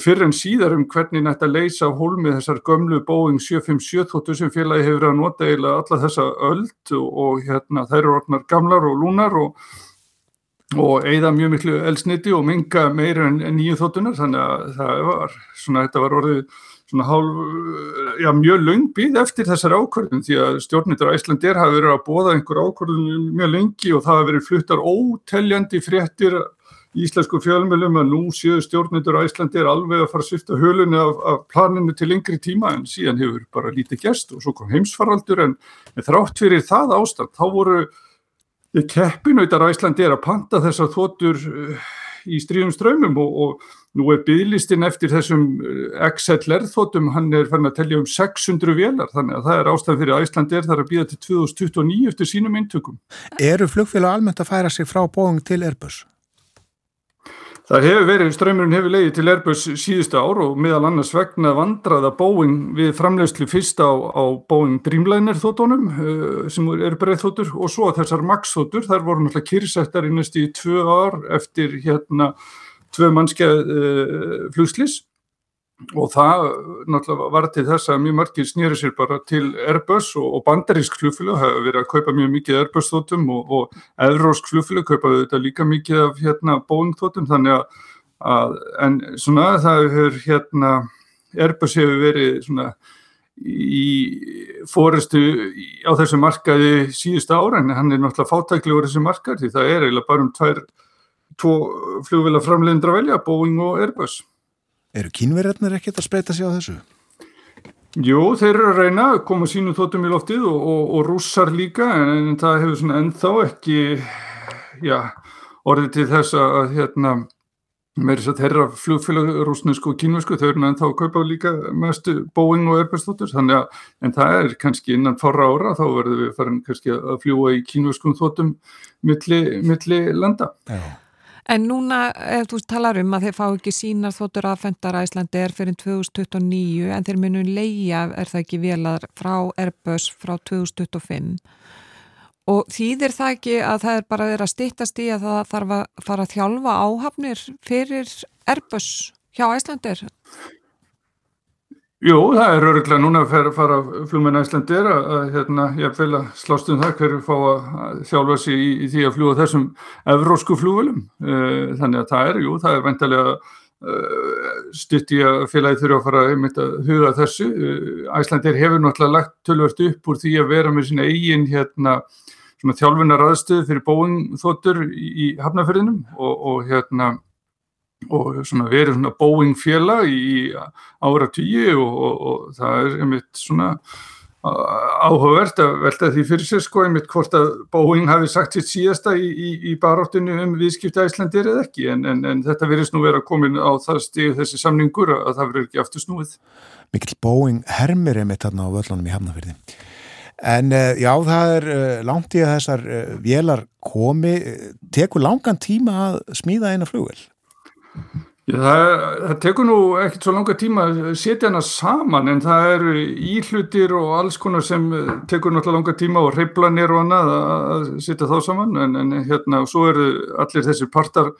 fyrir en síðar um hvernig nætt að leysa hólmið þessar gömlu Boeing 757 þóttu sem félagi hefur að nota eila alla þessa öld og, og hérna þær eru orðnar gamlar og lúnar og, og eigða mjög miklu elsniti og minga meira en nýju þóttunar þannig að það var svona þetta var orðið svona hálf, já mjög lungbið eftir þessar ákvörðun því að stjórnittar Æslandir hafi verið að bóða einhver ákvörðun mjög lengi og það hafi verið fluttar óteljandi fréttir í íslensku fjölmjölum að nú séu stjórnittar Æslandir alveg að fara að svifta hölunni af, af planinu til lengri tíma en síðan hefur bara lítið gæst og svo kom heimsfaraldur en, en þrátt fyrir það ástand þá voru keppinautar Æslandir að panta þessar þotur í stríðum strömmum og, og nú er bygglistin eftir þessum eh, XLR þóttum, hann er fann að tellja um 600 velar, þannig að það er ástæðan fyrir Æsland er þar að býða til 2029 eftir sínum eintökum. Eru flugfélag almennt að færa sig frá Boeing til Airbus? Það hefur verið, strömmurinn hefur leiðið til Airbus síðustu ár og meðal annars vegna vandraða Boeing við framlegslu fyrst á, á Boeing Dreamliner þóttunum uh, sem eru breið þóttur og svo þessar Max þóttur, þar voru náttúrulega kýrsettar í næstu tvö ár eftir hérna tvö mannskjað uh, flugslis og það náttúrulega var til þess að mjög margir snýri sér bara til Airbus og, og bandarísk flugfélag hafa verið að kaupa mjög mikið Airbus þóttum og, og evrósk flugfélag kaupaðu þetta líka mikið af hérna Boeing þóttum þannig að, að en svona það hefur hérna Airbus hefur verið svona í fórestu á þessu markaði síðustu ára en hann er náttúrulega fátæklegur þessu markað því það er eiginlega bara um tvo flugvila framleiðindra velja, Boeing og Airbus. Eru kínverðarnir ekkert að spreita sig á þessu? Jú, þeir eru að reyna að koma sínum þóttum í loftið og, og, og rússar líka en, en það hefur svona ennþá ekki já, orðið til þess að hérna með þess að þeirra flugfélag rúsnesku og kínvesku þau eru ennþá að kaupa líka mestu Boeing og Airbus þóttur þannig að en það er kannski innan fára ára þá verður við farin kannski að fljúa í kínveskum þóttum milli, milli landa. Já. En núna, ef þú talar um að þeir fá ekki sínar þóttur aðfendar að Íslandi er fyrir 2029 en þeir munum leia, er það ekki velar, frá Airbus frá 2025 og þýðir það ekki að það er bara að stittast í að það þarf að fara að þjálfa áhafnir fyrir Airbus hjá Íslandir? Jú, það er öruglega núna að fara flugmenn æslandir að, að hérna, ég vil að slást um það hverju fá að þjálfa sig í, í því að fljúa þessum evrósku flugvelum. Eh, þannig að það er, jú, það er vendalega uh, stutt í að félagi þurfa að fara að huga þessu. Æslandir eh, hefur náttúrulega lagt tölvört upp úr því að vera með sína eigin hérna, þjálfunar aðstöðu fyrir Boeing þóttur í, í hafnafyrðinum og, og hérna og svona verið svona Boeing félag í ára tíu og, og, og það er einmitt svona áhugavert að velta því fyrir sér sko einmitt hvort að Boeing hafi sagt sitt síðasta í, í, í baráttinu um viðskipta Íslandir eða ekki en, en, en þetta verðist nú vera komin á það stíð þessi samningur að það verður ekki aftur snúið. Mikil Boeing hermir einmitt þarna á völlunum í Hafnafjörði. En uh, já, það er uh, langt í að þessar uh, vélar komi, tekur langan tíma að smíða eina flugvel? Það, það tekur nú ekkert svo langa tíma að setja hana saman en það eru íhlutir og alls konar sem tekur náttúrulega langa tíma og reyplanir og annað að setja þá saman en, en hérna og svo eru allir þessir partar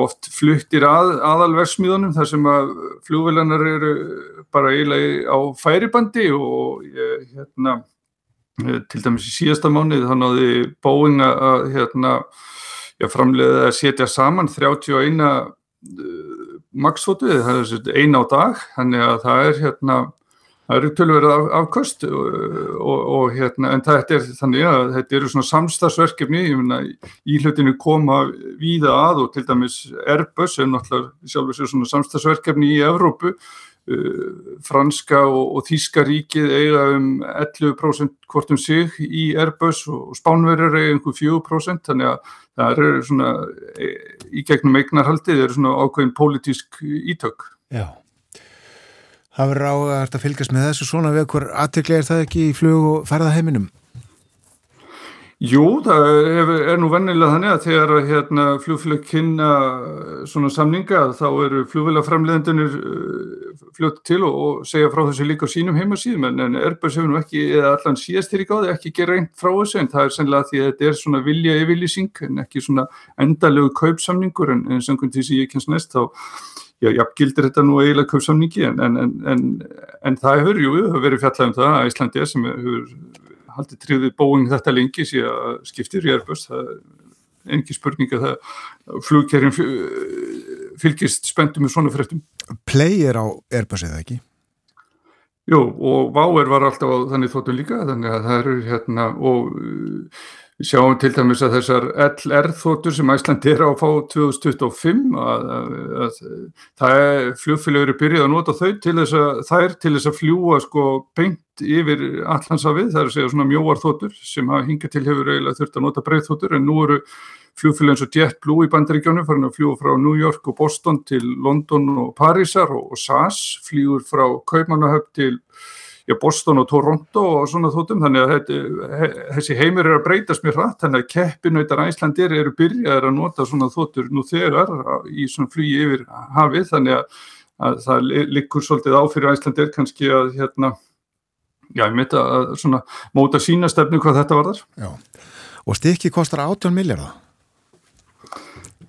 oft fluttir að, aðalversmiðunum þar sem að fljóðvilanar eru bara eiginlega á færibandi og hérna til dæmis í síðasta mánuð þannig að þið bóing að hérna framleiða að setja saman 31 Uh, maksfótið, það er eina á dag þannig að það er hérna það eru tölverið af, afkvöst og, og, og hérna en þetta er þannig að þetta eru svona samstagsverkefni í hlutinu koma víða að og til dæmis Airbus er náttúrulega sjálfur sér svona samstagsverkefni í Evrópu. Uh, franska og, og þíska ríkið eiga um 11% hvort um sig í Airbus og spánverður eiga einhver 4% þannig að það eru svona í gegnum eignarhaldið eru svona ákveðin pólitísk ítök. Já, það verður ágært að fylgjast með þessu svona við hver aðtöklega er það ekki í flug og ferðaheiminum? Jú, það er, nú vennilega þannig að þegar hérna, flugfélag kynna svona samninga þá eru flugfélagframleðendunir fljótt til og, og segja frá þessu líka á sínum heimasíðum en, en Airbus hefur nú ekki, eða allan síðastir í gáði ekki gera einn frá þessu en það er sennilega því að þetta er svona vilja yfirlýsing en ekki svona endalegu kaupsamningur en, en samkvæmt því sem ég kynst næst þá já, jafngildir þetta nú eiginlega kaupsamningi en, en, en það hefur, jú, hefur verið fjallað um það að Íslandi sem hefur haldið tríðið bóing þetta lengi síðan skiptir í Airbus, það er engi spurning að það flugkerjum fylgist spenntum með svona fréttum. Play er á Airbus eða ekki? Jú, og Váer var alltaf á þannig þóttum líka, þannig að það eru hérna og við sjáum til dæmis að þessar LR þóttur sem Æsland er á að fá 2025 að, að, að það er fljóðfélagur er byrjað að nota þau til þess að er til þess að fljúa sko beint yfir allansafið, það er að segja svona mjóar þóttur sem hafa hingað til hefur eiginlega þurft að nota breið þóttur en nú eru fljóðfélag eins og JetBlue í bandaríkjónu farin að fljúa frá New York og Boston til London og Parísar og, og SAS fljúur frá Kaupmannahöfn til já, Boston og Toronto og svona þóttum þannig að þessi heimir er að breytast mér hratt þannig að keppinautar æslandir eru byrjaðir að nota svona þóttur nú þegar í svona flugi yfir hafið þannig að, að það likur svolítið áfyrir æslandir kannski að hérna já, ég myndi að svona móta sína stefnu hvað þetta var þar. Já, og stikki kostar 18 miljardar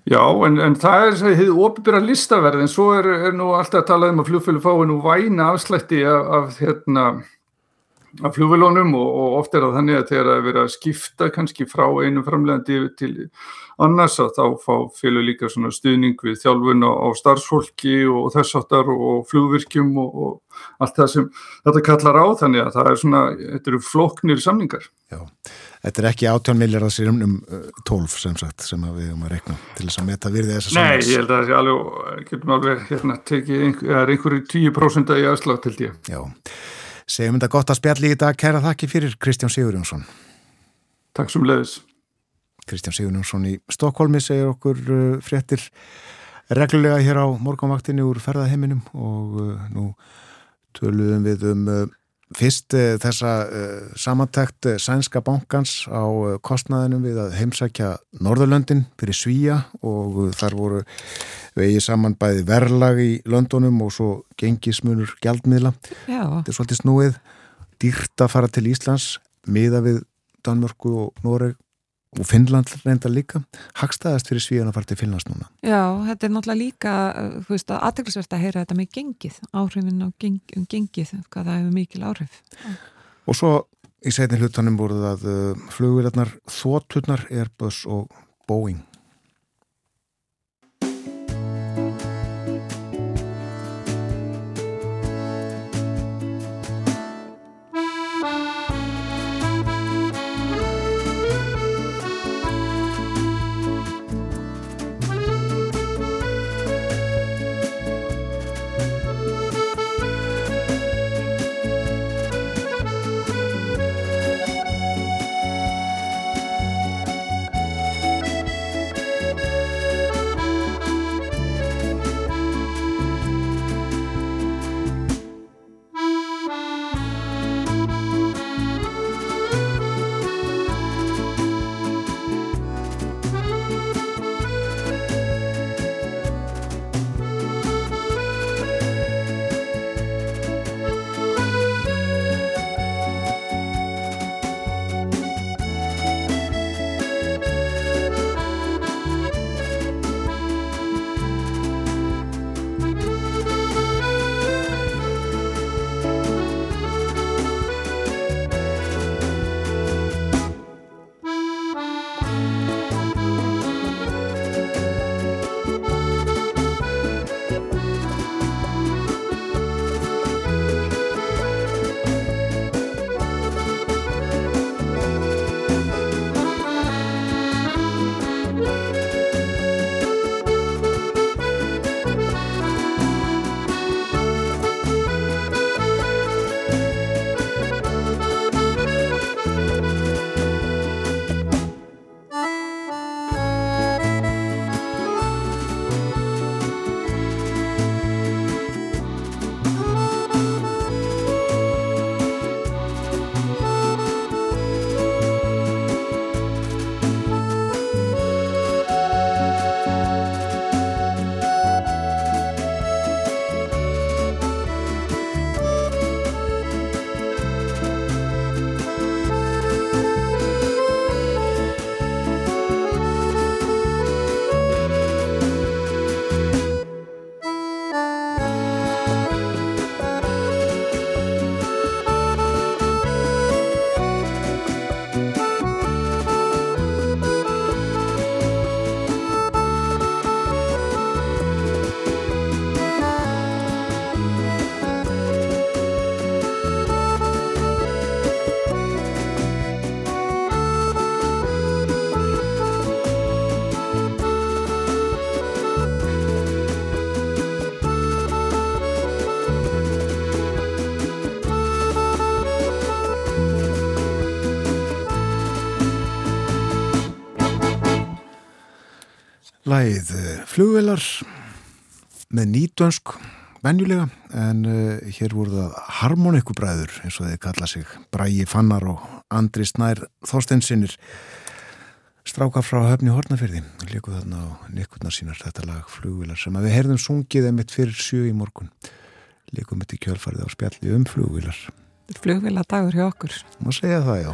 Já, en, en það er það hefur óbyrra listaverð en svo er, er nú alltaf að tala um að fljóðfjölu fái nú væna afslætti af, af hérna af flugvelónum og, og oft er það þannig að þegar það er verið að skipta kannski frá einu framlegandi til annars að þá fá félug líka svona stuðning við þjálfun á, starfsfólki og þess áttar og flugvirkjum og, og allt það sem þetta kallar á þannig að það er svona, þetta eru floknir samningar. Já, þetta er ekki átjón millir að sér um, um 12 sem sagt sem við erum að rekna til þess að meta virði þess að samnings. Nei, ég held að það sé alveg, getum alveg hérna tekið einhverju 10% í aðslátt til því. Já. Segjum þetta gott að spjalli í dag. Kæra þakki fyrir Kristján Sigurjónsson. Takk sem leiðis. Kristján Sigurjónsson í Stokkólmi segir okkur uh, fréttir reglulega hér á morgunvaktinni úr ferðaheiminum og uh, nú töluðum við um uh, Fyrst eh, þessa eh, samantækt eh, sænska bankans á kostnaðinum við að heimsækja Norðurlöndin fyrir Svíja og þar voru vegið saman bæði verlag í Londonum og svo gengismunur gjaldmiðla. Já. Þetta er svolítið snúið, dýrt að fara til Íslands, miða við Danmörku og Noreg og Finnland reynda líka hagstaðast fyrir svíðan að fara til Finnlands núna. Já, þetta er náttúrulega líka þú veist að aðteglisvert að heyra þetta með gengið áhrifin á geng, um gengið hvað það hefur mikil áhrif. Og svo í setin hlutanum voruð að uh, flugvilarnar Þótturnar, Airbus og Boeing Læð eh, flugvelar með nýtönsk venjulega en uh, hér voru það harmonikubræður eins og þeir kalla sig Brægi Fannar og Andri Snær Þorstensinnir stráka frá höfni Hortnafjörði líku þarna á nikkurnar sínar þetta lag flugvelar sem við herðum sungið emitt fyrir sjö í morgun. Líkum þetta í kjölfarið á spjalli um flugvelar Flugveladagur hjá okkur. Má segja það já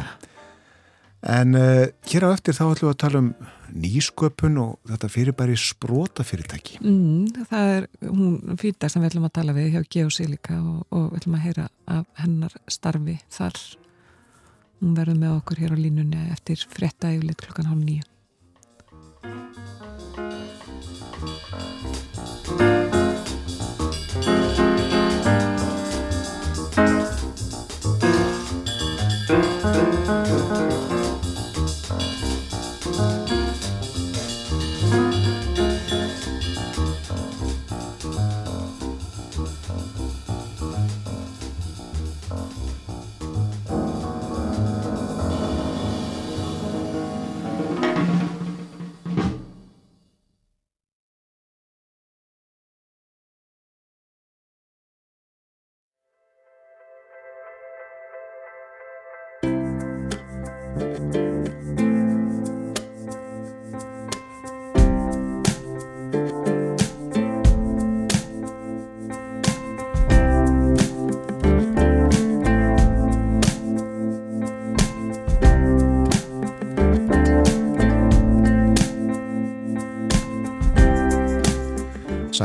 En uh, hér á eftir þá ætlum við að tala um nýsköpun og þetta fyrirbæri sprota fyrirtæki. Mm, það er hún fýta sem við ætlum að tala við hjá Geosilika og, og við ætlum að heyra af hennar starfi þar. Hún verður með okkur hér á línunni eftir fretta yfirleitt klukkan hálf nýju.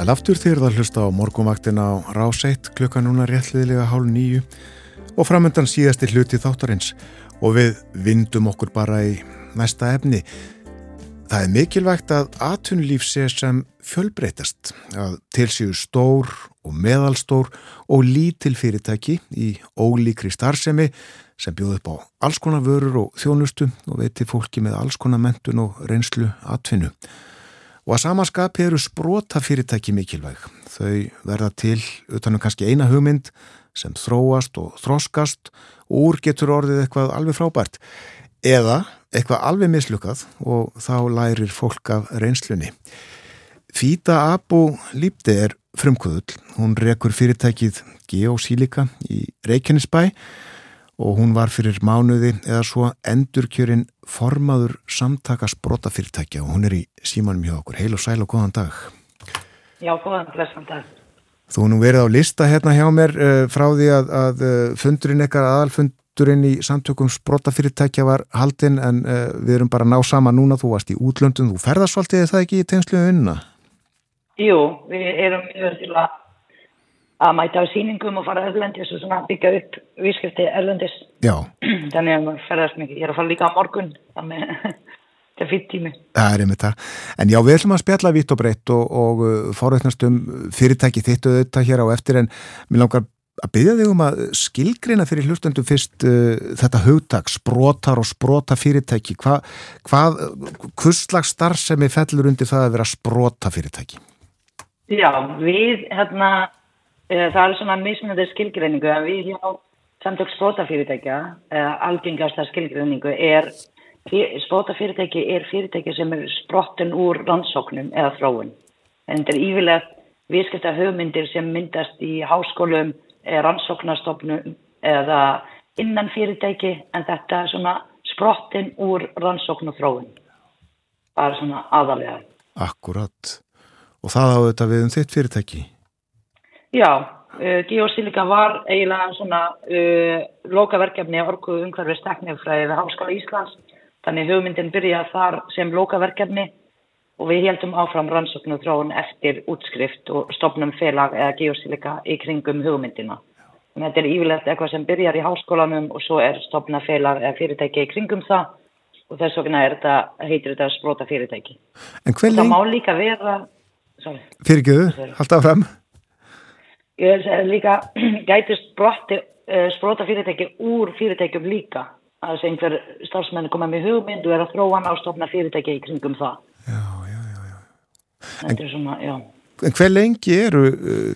Aftur þegar það hlusta á morgumvaktin á Ráseitt klukka núna réttliðilega hálf nýju og framöndan síðasti hluti þáttarins og við vindum okkur bara í næsta efni. Það er mikilvægt að atvinnulíf sé sem fjölbreytast, að tilsíu stór og meðalstór og lítil fyrirtæki í ólíkri starfsemi sem bjóð upp á alls konar vörur og þjónustu og veiti fólki með alls konar mentun og reynslu atvinnu. Og að samaskapi eru sprota fyrirtæki mikilvæg. Þau verða til utanum kannski eina hugmynd sem þróast og þroskast og úr getur orðið eitthvað alveg frábært. Eða eitthvað alveg mislukkað og þá lærir fólk af reynslunni. Fýta Abu Lípti er frumkvöðull. Hún rekur fyrirtækið Geosílika í Reykjanesbæ og hún var fyrir mánuði eða svo endurkjörinn formaður samtaka sprotafyrirtækja og hún er í símanum hjá okkur. Heil og sæl og góðan dag. Já, góðan blessan dag. Þú nú verið á lista hérna hjá mér uh, frá því að, að fundurinn ekkar aðalfundurinn í samtökum sprotafyrirtækja var haldinn en uh, við erum bara að ná sama núna, þú varst í útlöndun, þú ferðarsvaltið það ekki í tengslu unna? Jú, við erum yfir til að að mæta á síningum og fara erlendis og svona byggja upp vískipti erlendis. Já. Þannig að maður ferðast mikið. Ég er að fara líka á morgun, þannig að þetta er fyrir tími. Það er einmitt það. En já, við ætlum að spjalla vitt og breytt og, og fórveitnast um fyrirtæki þitt og þetta hér á eftir en mér langar að byggja þig um að skilgreina fyrir hlustendum fyrst uh, þetta hugtak, sprotar og sprota fyrirtæki. Hva, hvað, hvurslags starfsemi fellur undir það að vera sprota fyrirtæki? Já, við hérna það er svona mismunandi skilgreiningu að við hjá samtök spótafyrirtækja algengasta skilgreiningu er spótafyrirtæki er fyrirtæki sem er sprottin úr rannsóknum eða þróun. En þetta er yfirlega viðskipta hugmyndir sem myndast í háskólum eða rannsóknastofnum eða innan fyrirtæki en þetta er svona sprottin úr rannsókn og þróun. Það er svona aðalega Akkurat. Og það á þetta við um þitt fyrirtæki Já, uh, Geosilika var eiginlega svona uh, lokaverkefni orku umhverfið steknifræði við Háskóla Íslands. Þannig hugmyndin byrjaði þar sem lokaverkefni og við heldum áfram rannsóknu þróun eftir útskrift og stopnum félag eða Geosilika í kringum hugmyndina. Þannig þetta er yfirlegt eitthvað sem byrjar í háskólanum og svo er stopna félag eða fyrirtæki í kringum það og þess vegna þetta, heitir þetta sprota fyrirtæki. En hver lengi? Það má líka vera... Fyrirgjöðu, halda áfram líka gæti sprotti, uh, sprota fyrirtæki úr fyrirtækjum líka að þess að einhver starfsmenn koma með hugmynd og er að þróa hann á stofna fyrirtæki í kringum það Já, já, já, já. Er svona, já En hver lengi eru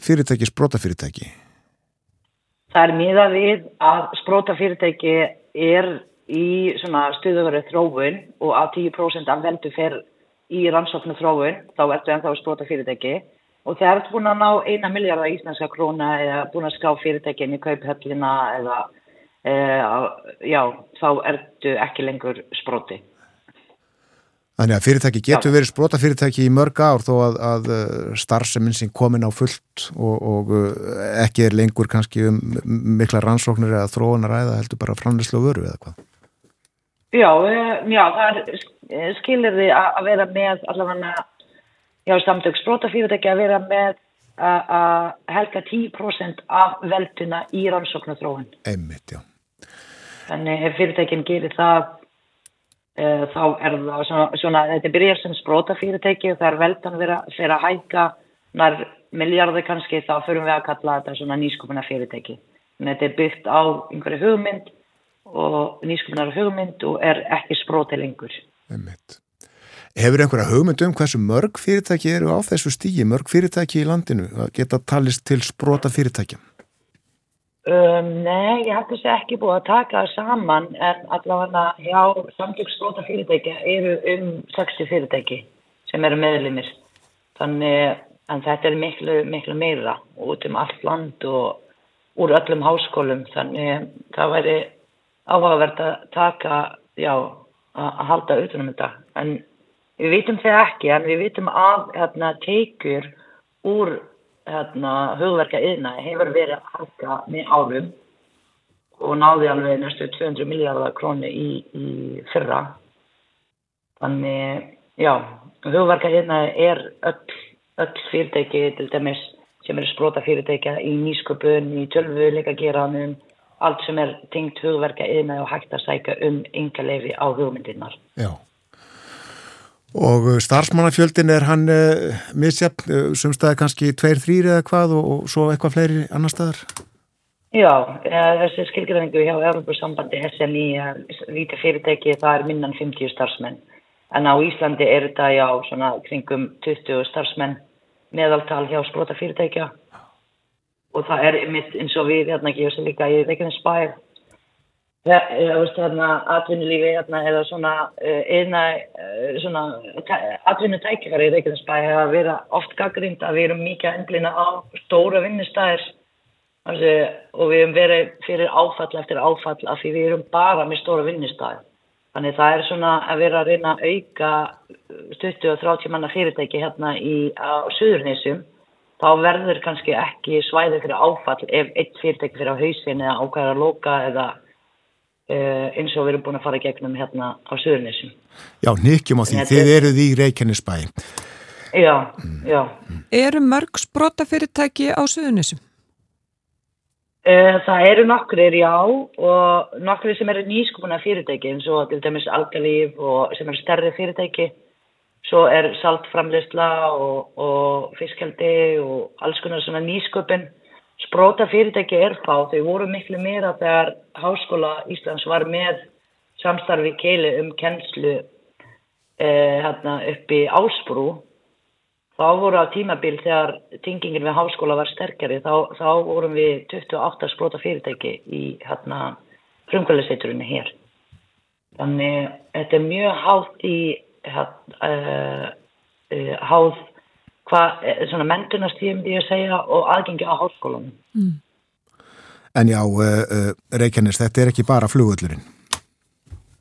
fyrirtæki sprota fyrirtæki? Það er miðað við að sprota fyrirtæki er í stuðuverið þróun og að 10% af veldu fer í rannsóknu þróun, þá ertu ennþá sprota fyrirtæki og þegar þú ert búin að ná eina miljardar íslenska króna eða búin að skrá fyrirtækin í kauphöllina eða e, já, þá ertu ekki lengur sproti. Þannig að fyrirtæki getur verið sprota fyrirtæki í mörg ár þó að, að starfseminn sem komin á fullt og, og ekki er lengur kannski um mikla rannsóknir eða þróunar eða heldur bara framleyslu og vöru eða hvað? Já, eh, já, það er skilir því að vera með allavega, já, samtök sprótafyrirtæki að vera með að helga 10% af velduna í rannsóknu þróun. Einmitt, já. Þannig ef fyrirtækinn gerir það, e, þá er það svona, svona þetta byrjar sem sprótafyrirtæki og það er veldan fyrir að hækka nær miljardi kannski, þá fyrir við að kalla þetta svona nýskupuna fyrirtæki. Þannig þetta er byggt á einhverju hugmynd og nýskupunar hugmynd og er ekki spróti lengur. Einmitt. Hefur einhverja hugmynd um hversu mörg fyrirtæki eru á þessu stígi, mörg fyrirtæki í landinu að geta talist til sprota fyrirtækja? Um, nei, ég hætti þessi ekki búið að taka saman en allavega hjá samtök sprota fyrirtækja eru um 60 fyrirtæki sem eru meðlumir. Þannig að þetta er miklu, miklu meira út um allt land og úr öllum háskólum. Þannig það væri áhugavert að taka, já, að halda utanum þetta. En Við vitum það ekki en við vitum að hérna, tekur úr hérna, hugverka yðna hefur verið að halka með árum og náði alveg næstu 200 miljardar krónu í, í fyrra. Þannig, já, hugverka yðna er öll, öll fyrirtæki til dæmis sem eru sprota fyrirtækja í nýsköpun, í tölvuleika geranum, allt sem er tengt hugverka yðna og hægt að sæka um ynga leifi á hugmyndirnar. Já. Og uh, starfsmannafjöldin er hann uh, misjafn, uh, sumstaði kannski tveir, þrýr eða hvað og, og svo eitthvað fleiri annar staðar? Já, þessi skilgræningu hjá Európa-sambandi SNI, líti fyrirtæki, það er minnan 50 starfsmenn. En á Íslandi er þetta já svona kringum 20 starfsmenn meðaltal hjá sprota fyrirtækja. Og það er mitt eins og við hérna ekki, þessi líka í Reykjanesbæð Ja, ég veist hérna atvinnulífi hérna eða svona eina uh, svona atvinnutækjar í Reykjanesbæ hefa verið oft gaggrind að við erum mikið englina á stóra vinnustæðir og við erum verið fyrir áfall eftir áfall af því við erum bara með stóra vinnustæðir. Þannig það er svona að vera að reyna að auka 20 og 30 manna fyrirtæki hérna í, á Suðurnísum þá verður kannski ekki svæði fyrir áfall ef eitt fyrirtæki fyrir á hausin eða ákvæða að loka eða eins og við erum búin að fara gegnum hérna á Suðurnesum. Já, nýkkjum á því, þið er... eruð í Reykjanesbæ. Já, mm. já. Eru mörg sprotafyrirtæki á Suðurnesum? Uh, það eru nokkrir, já, og nokkrir sem eru nýskupuna fyrirtæki eins og til dæmis Algalíf og sem eru stærri fyrirtæki. Svo er saltframleysla og, og fiskjaldi og alls konar svona nýsköpun Spróta fyrirtæki er fá, þau voru miklu meira þegar Háskóla Íslands var með samstarfi keili um kennslu eh, hérna, upp í Ásbrú. Þá voru á tímabil þegar tingingin við háskóla var sterkari, þá, þá vorum við 28 spróta fyrirtæki í hérna, frumkvæðisveiturinu hér. Þannig þetta er mjög hátt í hérna, uh, uh, háð hvað, eh, svona mentunastíðum því að segja og aðgengi á hálfskólanum. Mm. En já, uh, uh, Reykjanes, þetta er ekki bara flugullurinn?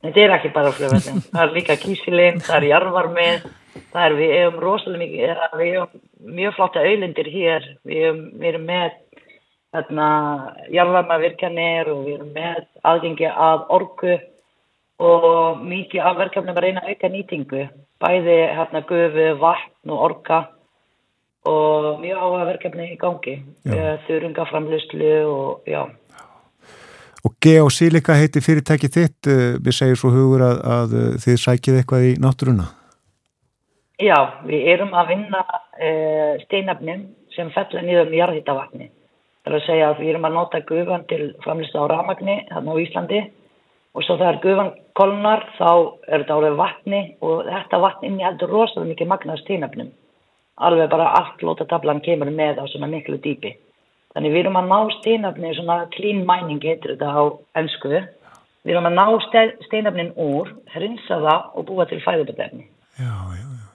Þetta er ekki bara flugullurinn, það er líka kísilinn, það er jarvarmið, það er við hefum rosalega mikið, við hefum mjög flotta auðlindir hér, við hefum, við erum með hérna, jarvarmavirkjanir og við erum með aðgengi að orgu og mikið af verkefnum að reyna auka nýtingu, bæði hérna gufu, vatn og orga og mjög áhuga verkefni í gangi eh, þurringaframlustlu og já. Og Geosílika heiti fyrirtæki þitt eh, við segjum svo hugur að, að eh, þið sækið eitthvað í náttúruna. Já, við erum að vinna uh, steinafnin sem fellur nýður með jarðhýttavatni það er að segja að við erum að nota gufan til framlustu á ramagni þarna á Íslandi. Og svo þegar gufan kolnar þá er þetta árið vatni og þetta vatni heldur rosalega mikið magnað steinafnum alveg bara allt lótatablan kemur með á svona miklu dýpi. Þannig við erum að ná steinafni, svona clean mining heitir þetta á ennsku, við erum að ná steinafnin úr, hrinsa það og búa til fæðuböldefni. Já, já, já.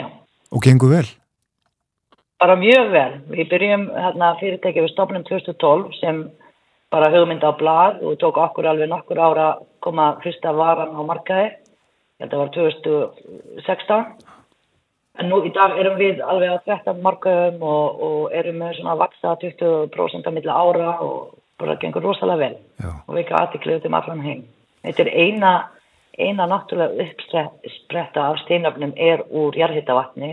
Já. Og gengur vel? Bara mjög vel. Við byrjum hérna fyrirtækið við stofnum 2012 sem bara hugmynd á blad og tók okkur alveg nokkur ára að koma fyrsta varan á markaði. Þetta var 2016 En nú í dag erum við alveg að þetta markaðum og, og erum með svona að vaksa 20% að milla ára og bara gengur rosalega vel Já. og við ekki aðtiklið um allan heim. Þetta er eina, eina náttúrulega uppspretta af steinöfnum er úr jarðhittavatni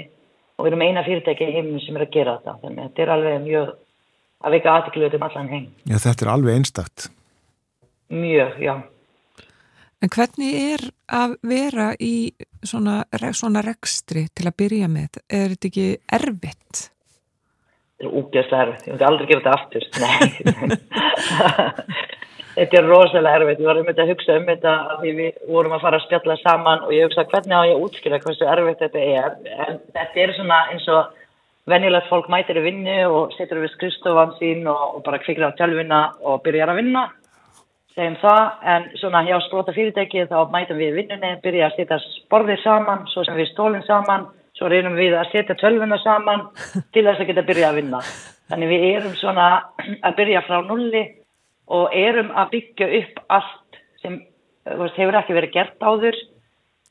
og við erum eina fyrirtæki í heiminu sem er að gera þetta. Þannig að þetta er alveg mjög að veika aðtikluð um allan heim. Já, þetta er alveg einstakt. Mjög, já. En hvernig er að vera í svona, svona rekstri til að byrja með? Er þetta ekki erfitt? Þetta er úgeðslega erfitt. Ég myndi aldrei gera þetta aftur. Nei. þetta er rosalega erfitt. Ég var um þetta að hugsa um þetta því við vorum að fara að spjalla saman og ég hugsa hvernig á ég að útskýra hversu erfitt þetta er. En þetta er svona eins og venjulegt fólk mætir í vinnu og setur við skrifstofan sín og, og bara kvikir á tölvina og byrjar að vinna segjum það, en svona hjá sprota fyrirtæki þá mætum við vinnunni, byrja að setja sporðir saman, svo sem við stólinn saman, svo reynum við að setja tölvuna saman til þess að geta byrja að vinna. Þannig við erum svona að byrja frá nulli og erum að byggja upp allt sem veist, hefur ekki verið gert áður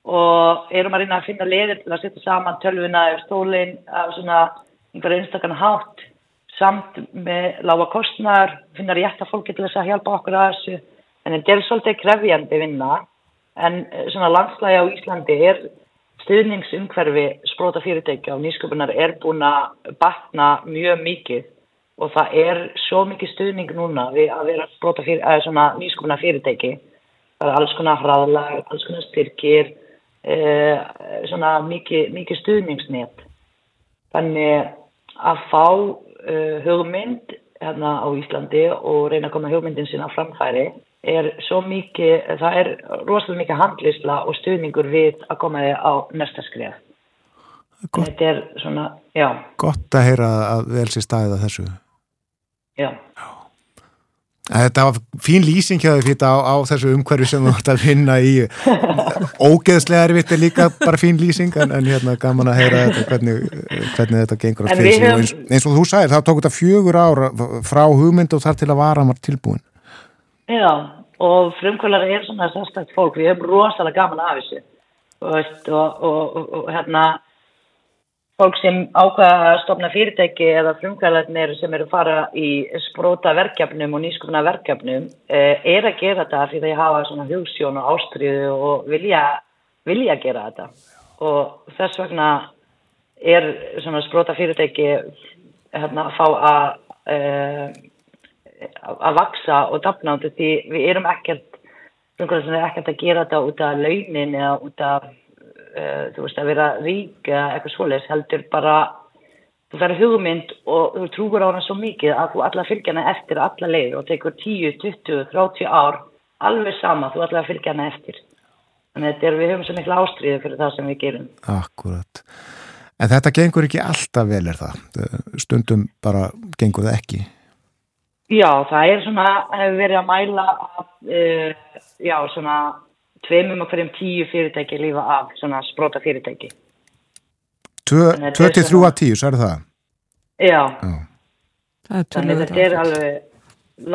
og erum að reyna að finna leðir til að setja saman tölvuna eða stólinn af svona einhverja einstakana hátt samt með lága kostnar, finna rétt að fólki til þess að hjálpa okkur að þessu. En þetta er svolítið krefjandi vinna. En svona landslægi á Íslandi er stuðningsumhverfi spróta fyrirtækja og nýsköpunar er búin að batna mjög mikið. Og það er svo mikið stuðning núna við að vera spróta fyrir, eða svona nýsköpunar fyrirtæki það er alls konar hraðlag, alls konar styrkir eh, svona mikið, mikið stuðningsnett þannig að fá uh, hugmynd hérna á Íslandi og reyna að koma hugmyndin sinna framfæri er svo mikið, það er rosalega mikið handlisla og stuðningur við að koma þig á næsta skrif Gott, þetta er svona, já, gott að heyra að vel sér staðið að þessu. já Þetta var fín lýsing hjá þau fyrir á, á þessu umhverfi sem þú ætti að finna í. Ógeðslega erfitt er líka bara fín lýsing en, en hérna gaman að heyra þetta hvernig, hvernig þetta gengur En að fyrir sig. Eins, eins og þú sagðir þá tók þetta fjögur ára frá hugmynd og þar til að vara maður tilbúin. Já, og frumkvölar er svona sérstætt fólk, við höfum rosalega gaman af þessu. Og, og, og, og hérna fólk sem ákvaða að stopna fyrirtæki eða frumkvölarnir sem eru að fara í spróta verkefnum og nýskupna verkefnum eh, er að gera þetta því þeir hafa svona hugsjón og ástriðu og vilja, vilja gera þetta. Og þess vegna er svona spróta fyrirtæki hérna að fá að eh, að vaksa og dafna út því við erum ekkert er ekkert að gera þetta út af launin eða út af uh, þú veist að vera rík eða eitthvað svoleiðis heldur bara þú færi hugmynd og þú trúur á hana svo mikið að þú allar fylgja hana eftir alla leið og tekur 10, 20, 30 ár alveg sama, þú allar fylgja hana eftir. Þannig að þetta er, við höfum svo mikla ástriðu fyrir það sem við gerum. Akkurat. En þetta gengur ekki alltaf vel er það? Stundum bara gengur það ekki. Já, það er svona, hefur verið að mæla að, uh, já, svona tveimum og hverjum tíu fyrirtæki lífa af svona sprota fyrirtæki. Þannig að þetta er 23 svona- að 10, sagði það Já, Já, Það er þannig þetta er alveg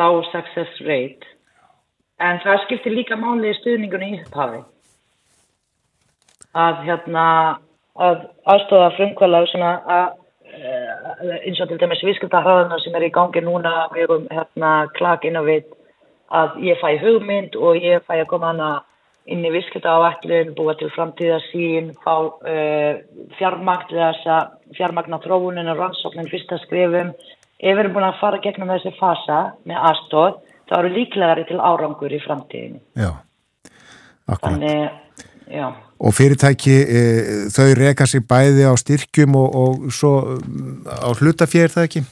low success rate. En það skiptir líka máli í stuðningunni í upphafi. Að hérna, að aðstofa frumkvæla svona að eh, eins og til dæmis viðskiptahraðuna sem er í gangi núna við erum hérna klak inn á við að ég fæ hugmynd og ég fæ að koma hana inn í viðskipta á ætlun, búa til framtíðasín, fá uh, fjármagn að fjármagna þróunin og rannsóknin fyrsta skrifum. Ef við erum búin að fara gegnum þessi fasa með aðstóð, þá eru líklegari til árangur í framtíðinu. já, akkurat Þannig, já. Og fyrirtæki, e, þau reka sig bæði á styrkjum og, og svo á hlutafér það ekki?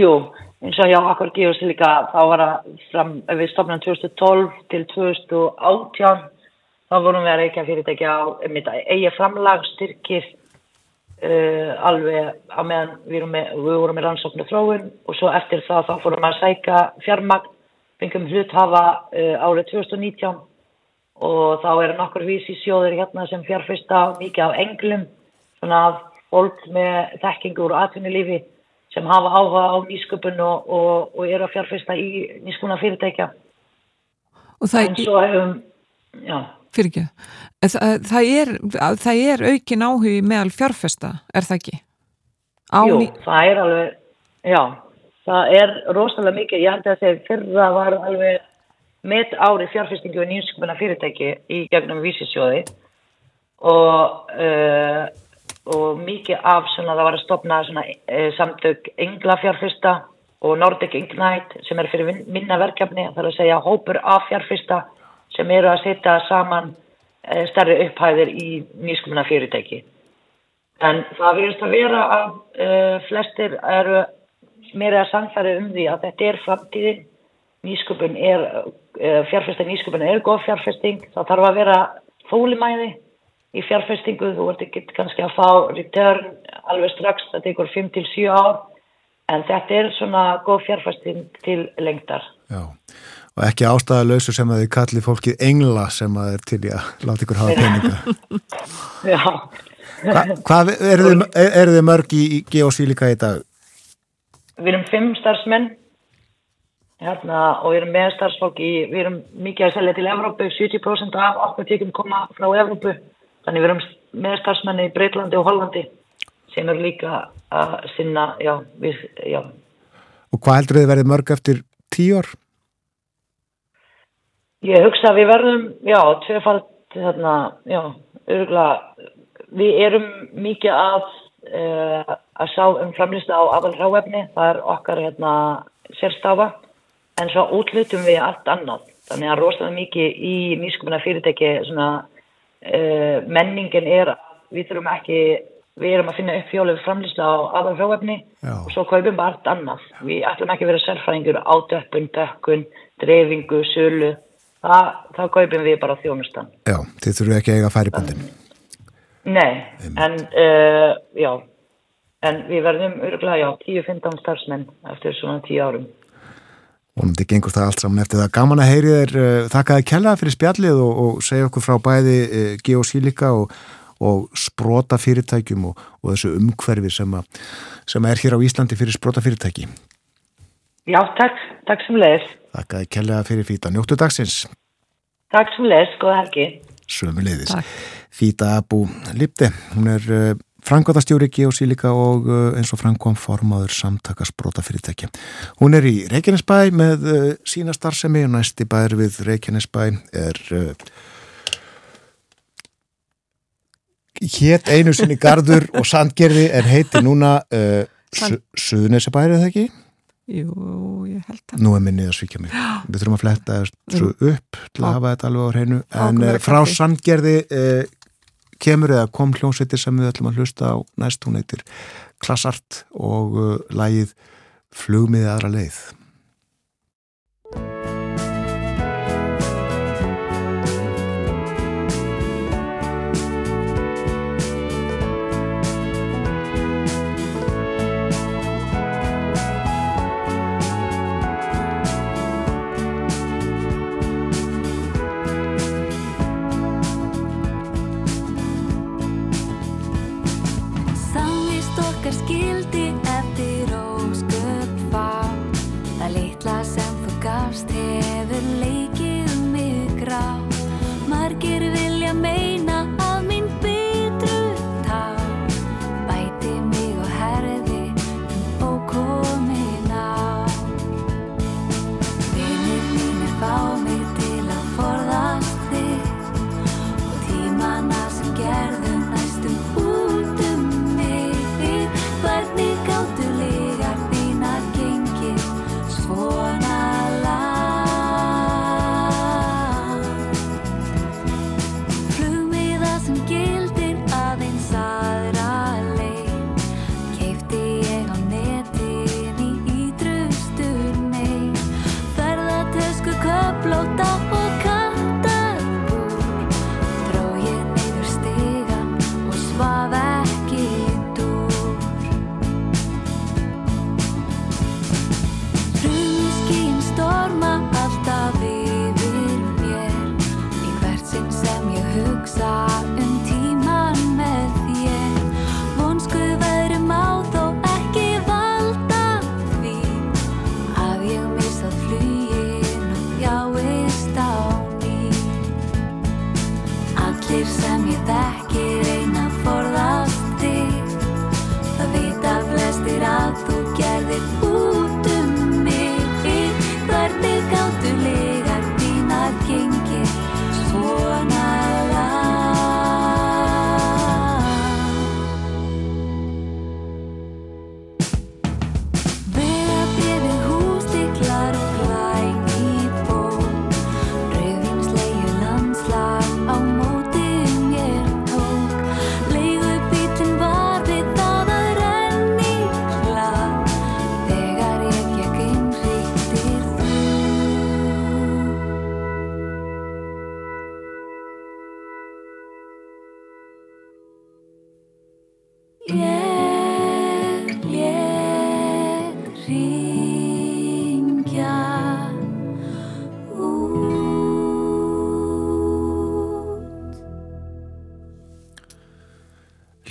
Jú, eins og hjá Akkur Geos líka þá var það fram, við stopnum 2012 til 2018 þá vorum við að reykja fyrirtæki á eigi framlag, styrkir uh, alveg á meðan við með, við vorum með rannsóknu þróun og svo eftir það þá fórum við að sæka fjármagn, fengum hluthafa uh, árið 2019 og þá eru nokkur vísi sjóðir hérna sem fjárfesta mikið af englum, svona af fólk með þekkingu úr atvinnulífi sem hafa áhuga á nýsköpun og, og, og eru að fjárfesta í nýskuna fyrirtækja. Og það, svo hefum, já, fyrir ekki, það, það, er, það er aukin áhugi meðal fjárfesta, er það ekki? Á jú, ný- það er alveg, já, það er rosalega mikið, ég held að þegar fyrra var alveg met ári fjárfestingu og nýjumsköpuna fyrirtæki í gegnum vísisjóði og, uh, og mikið af svona það var að stopna svona uh, samtök Engla fjárfesta og Nordic Ignite sem er fyrir minna verkefni, það er að segja hópur af fjárfesta sem eru að setja saman uh, stærri upphæðir í nýjumsköpuna fyrirtæki. En það verðist að vera að uh, flestir eru meira samfæri um því að þetta er framtíðin. Nýsköpun er, fjárfesting nýsköpun er góð fjárfesting. Það þarf að vera fólimæði í fjárfestingu. Þú ert ekki kannski að fá return alveg strax, þetta er ykkur 5 til 7 ár. En þetta er svona góð fjárfesting til lengdar. Já, og ekki ástæðalausu sem að þið kalli fólkið engla sem að er til í að láta ykkur hafa peninga. Já, Hva, hvað eru þið, eru þið mörg í, í geosílika í dag? við erum fimm starfsmenn hérna, og við erum með starfsfólk í, við erum mikið að selja til Evrópu, 70% af okkur tekjum koma frá Evrópu þannig við erum með starfsmenn í Breitlandi og Hollandi sem eru líka að sinna, já, við, já Og hvað heldur þið verið mörg eftir tíu ár? Ég hugsa að við verðum, já, tvefald, þarna, já, örgulega, við erum mikið að, uh, að sá um framlýsta á aðalráefni, það er okkar, hérna, sérstafa, en svo útlutum við allt annað. Þannig að rosalega mikið í nýskumina fyrirtæki, svona, uh, menningin er, að við þurfum ekki, við erum að finna upp fjólið framlýsta á aðalráefni Já. og svo kaupum við allt annað. Við ætlum ekki að vera sérfræðingur á döppun, dökkun, dreifingu, sölu, Það, það kaupum við bara þjónustan. Já, þið þurfu ekki að eiga færibandin. Nei, en uh, já, en við verðum örgulega, já, 10-15 starfsmenn eftir svona 10 árum. Vonandi gengur það allt saman eftir það. Gaman að heyri þér uh, þakkaði kellaða fyrir spjallið og, og segja okkur frá bæði uh, geosílika og, og sprota fyrirtækjum og, og þessu umhverfi sem, a, sem er hér á Íslandi fyrir sprota fyrirtæki. Já, takk, takk sem leðis. Þakkaði kellaða fyrir fýta. Njóttu dagsins. Takk sem leðis, góða helgi. Sömu leiðis. Takk. Fýta Abu Lipte. Hún er frangvátastjóri geosílika og uh, eins og framkom formaður samtaka sprota fyrirtækja. Hún er í Reykjanesbæ með uh, sína starfsemi og næsti bær við Reykjanesbæ er uh, hétt einu sinni Garður og Sandgerði en heiti núna uh, Suðunesabæri eða ekki? Jú, ég held að. Nú er minnið að svíkja mig. Við þurfum að fletta þessu upp til að hafa þetta alveg á hreinu. En uh, frá. Sandgerði uh, kemur eða kom hljómsveitir sem við ætlum að hlusta á næst. Hún heitir Klassart og uh, lægið Flugmiði aðra leið.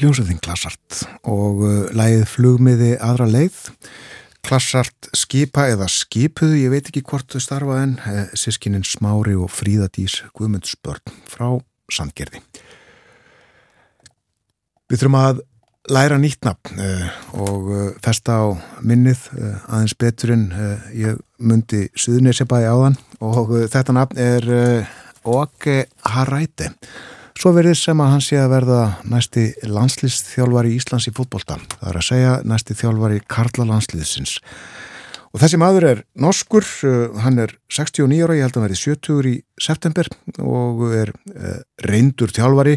Hljómsveitin Klassart og uh, lægið flugmiði aðra leið. Klassart skipa eða skipuðu, ég veit ekki hvort þau starfa en uh, sískinin Smári og Fríðadís Guðmundsbörn frá Sandgerði. Við þurfum að læra nýtt nafn uh, og uh, festa á minnið uh, aðeins betur en ég myndi Suðunisebæði áðan og þetta nafn er Oke Haræti. Svo verður sem að hann sé að verða næsti landslýstþjálfari í Íslands í fútbolta. Það er að segja næsti þjálfari Karla landslýðsins. Og þessi maður er norskur, hann er 69 ára, ég held að hann verði 70 í september og er reyndur þjálfari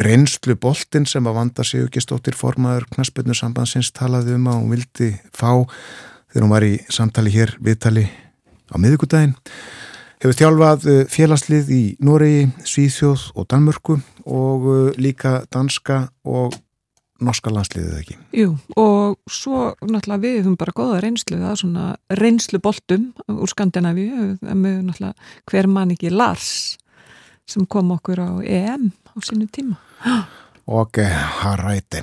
reynslu boltin sem að vanda sig ekki stóttir formaður knaspinu sambandsins talaði um að hún vildi fá þegar hún var í samtali hér viðtali á miðugudaginn hefur þjálfað eh, félagslið í Noregi, Svíþjóð og Danmörku og eh, líka danska og norska landsliðið ekki. Jú, og svo náttúrulega við höfum bara goða reynslu það er svona reynslu boltum úr Skandinavíu, með náttúrulega hver mann ekki Lars sem kom okkur á EM á sínu tíma. Og Haræti.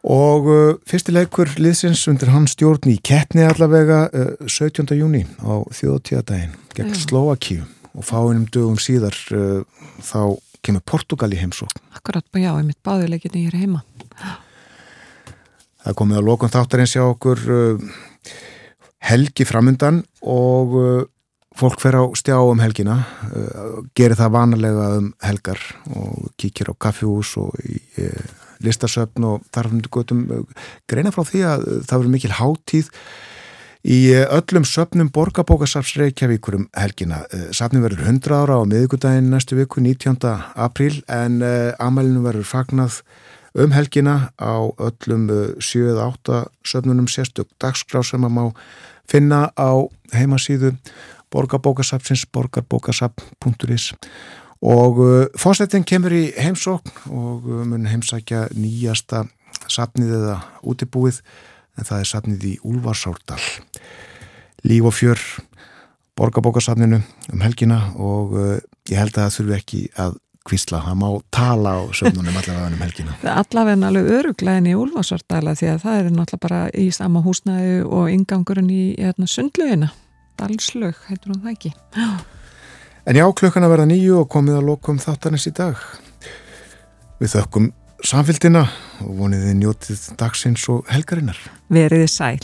Og uh, fyrstileikur liðsins undir hans stjórn í keppni allavega uh, 17. júni á þjóðtíðadaginn gegn Slovakíu og fáinum dögum síðar uh, þá kemur Portugal í heimsókn. Akkurat, já, ég mitt báðuleikinni hér heima. Það komið á lokun þáttarins hjá okkur helgi framundan og fólk fer á stjá um helgina uh, gerir það vanalega um helgar og kíkir á kaffjús og í uh, listasöfn og þarf um gotum uh, greina frá því að það verður mikil háttíð í öllum söfnum borgarbókasafs Reykjavíkur um helgina. Safnin verður 100 ára á miðugudaginn næstu viku 19. apríl en amælinu verður fagnað um helgina á öllum 7-8 söfnunum sérstök dagskrá sem að má finna á heimasíðu borgarbókasapsins borgarbókasap.is og uh, fórsetin kemur í heimsókn og uh, mun heimsækja nýjasta sapnið eða útibúið en það er sapnið í Úlfarsárdal Líf og fjör borgarbókasapninu um helgina og uh, ég held að það þurfi ekki að kvísla, það má tala á sömnunum allavega um helgina. Allavega alveg öruglegin í Úlfarsárdala því að það er náttúrulega bara í sama húsnæðu og ingangurinn í hérna, sundlöginna Dalslög, heitur hún það ekki. En já, klukkan að verða nýju og komið að lokum þáttanins í dag. Við þökkum samfélgina og voniði njótið dagsins og helgarinnar. Veriði sæl.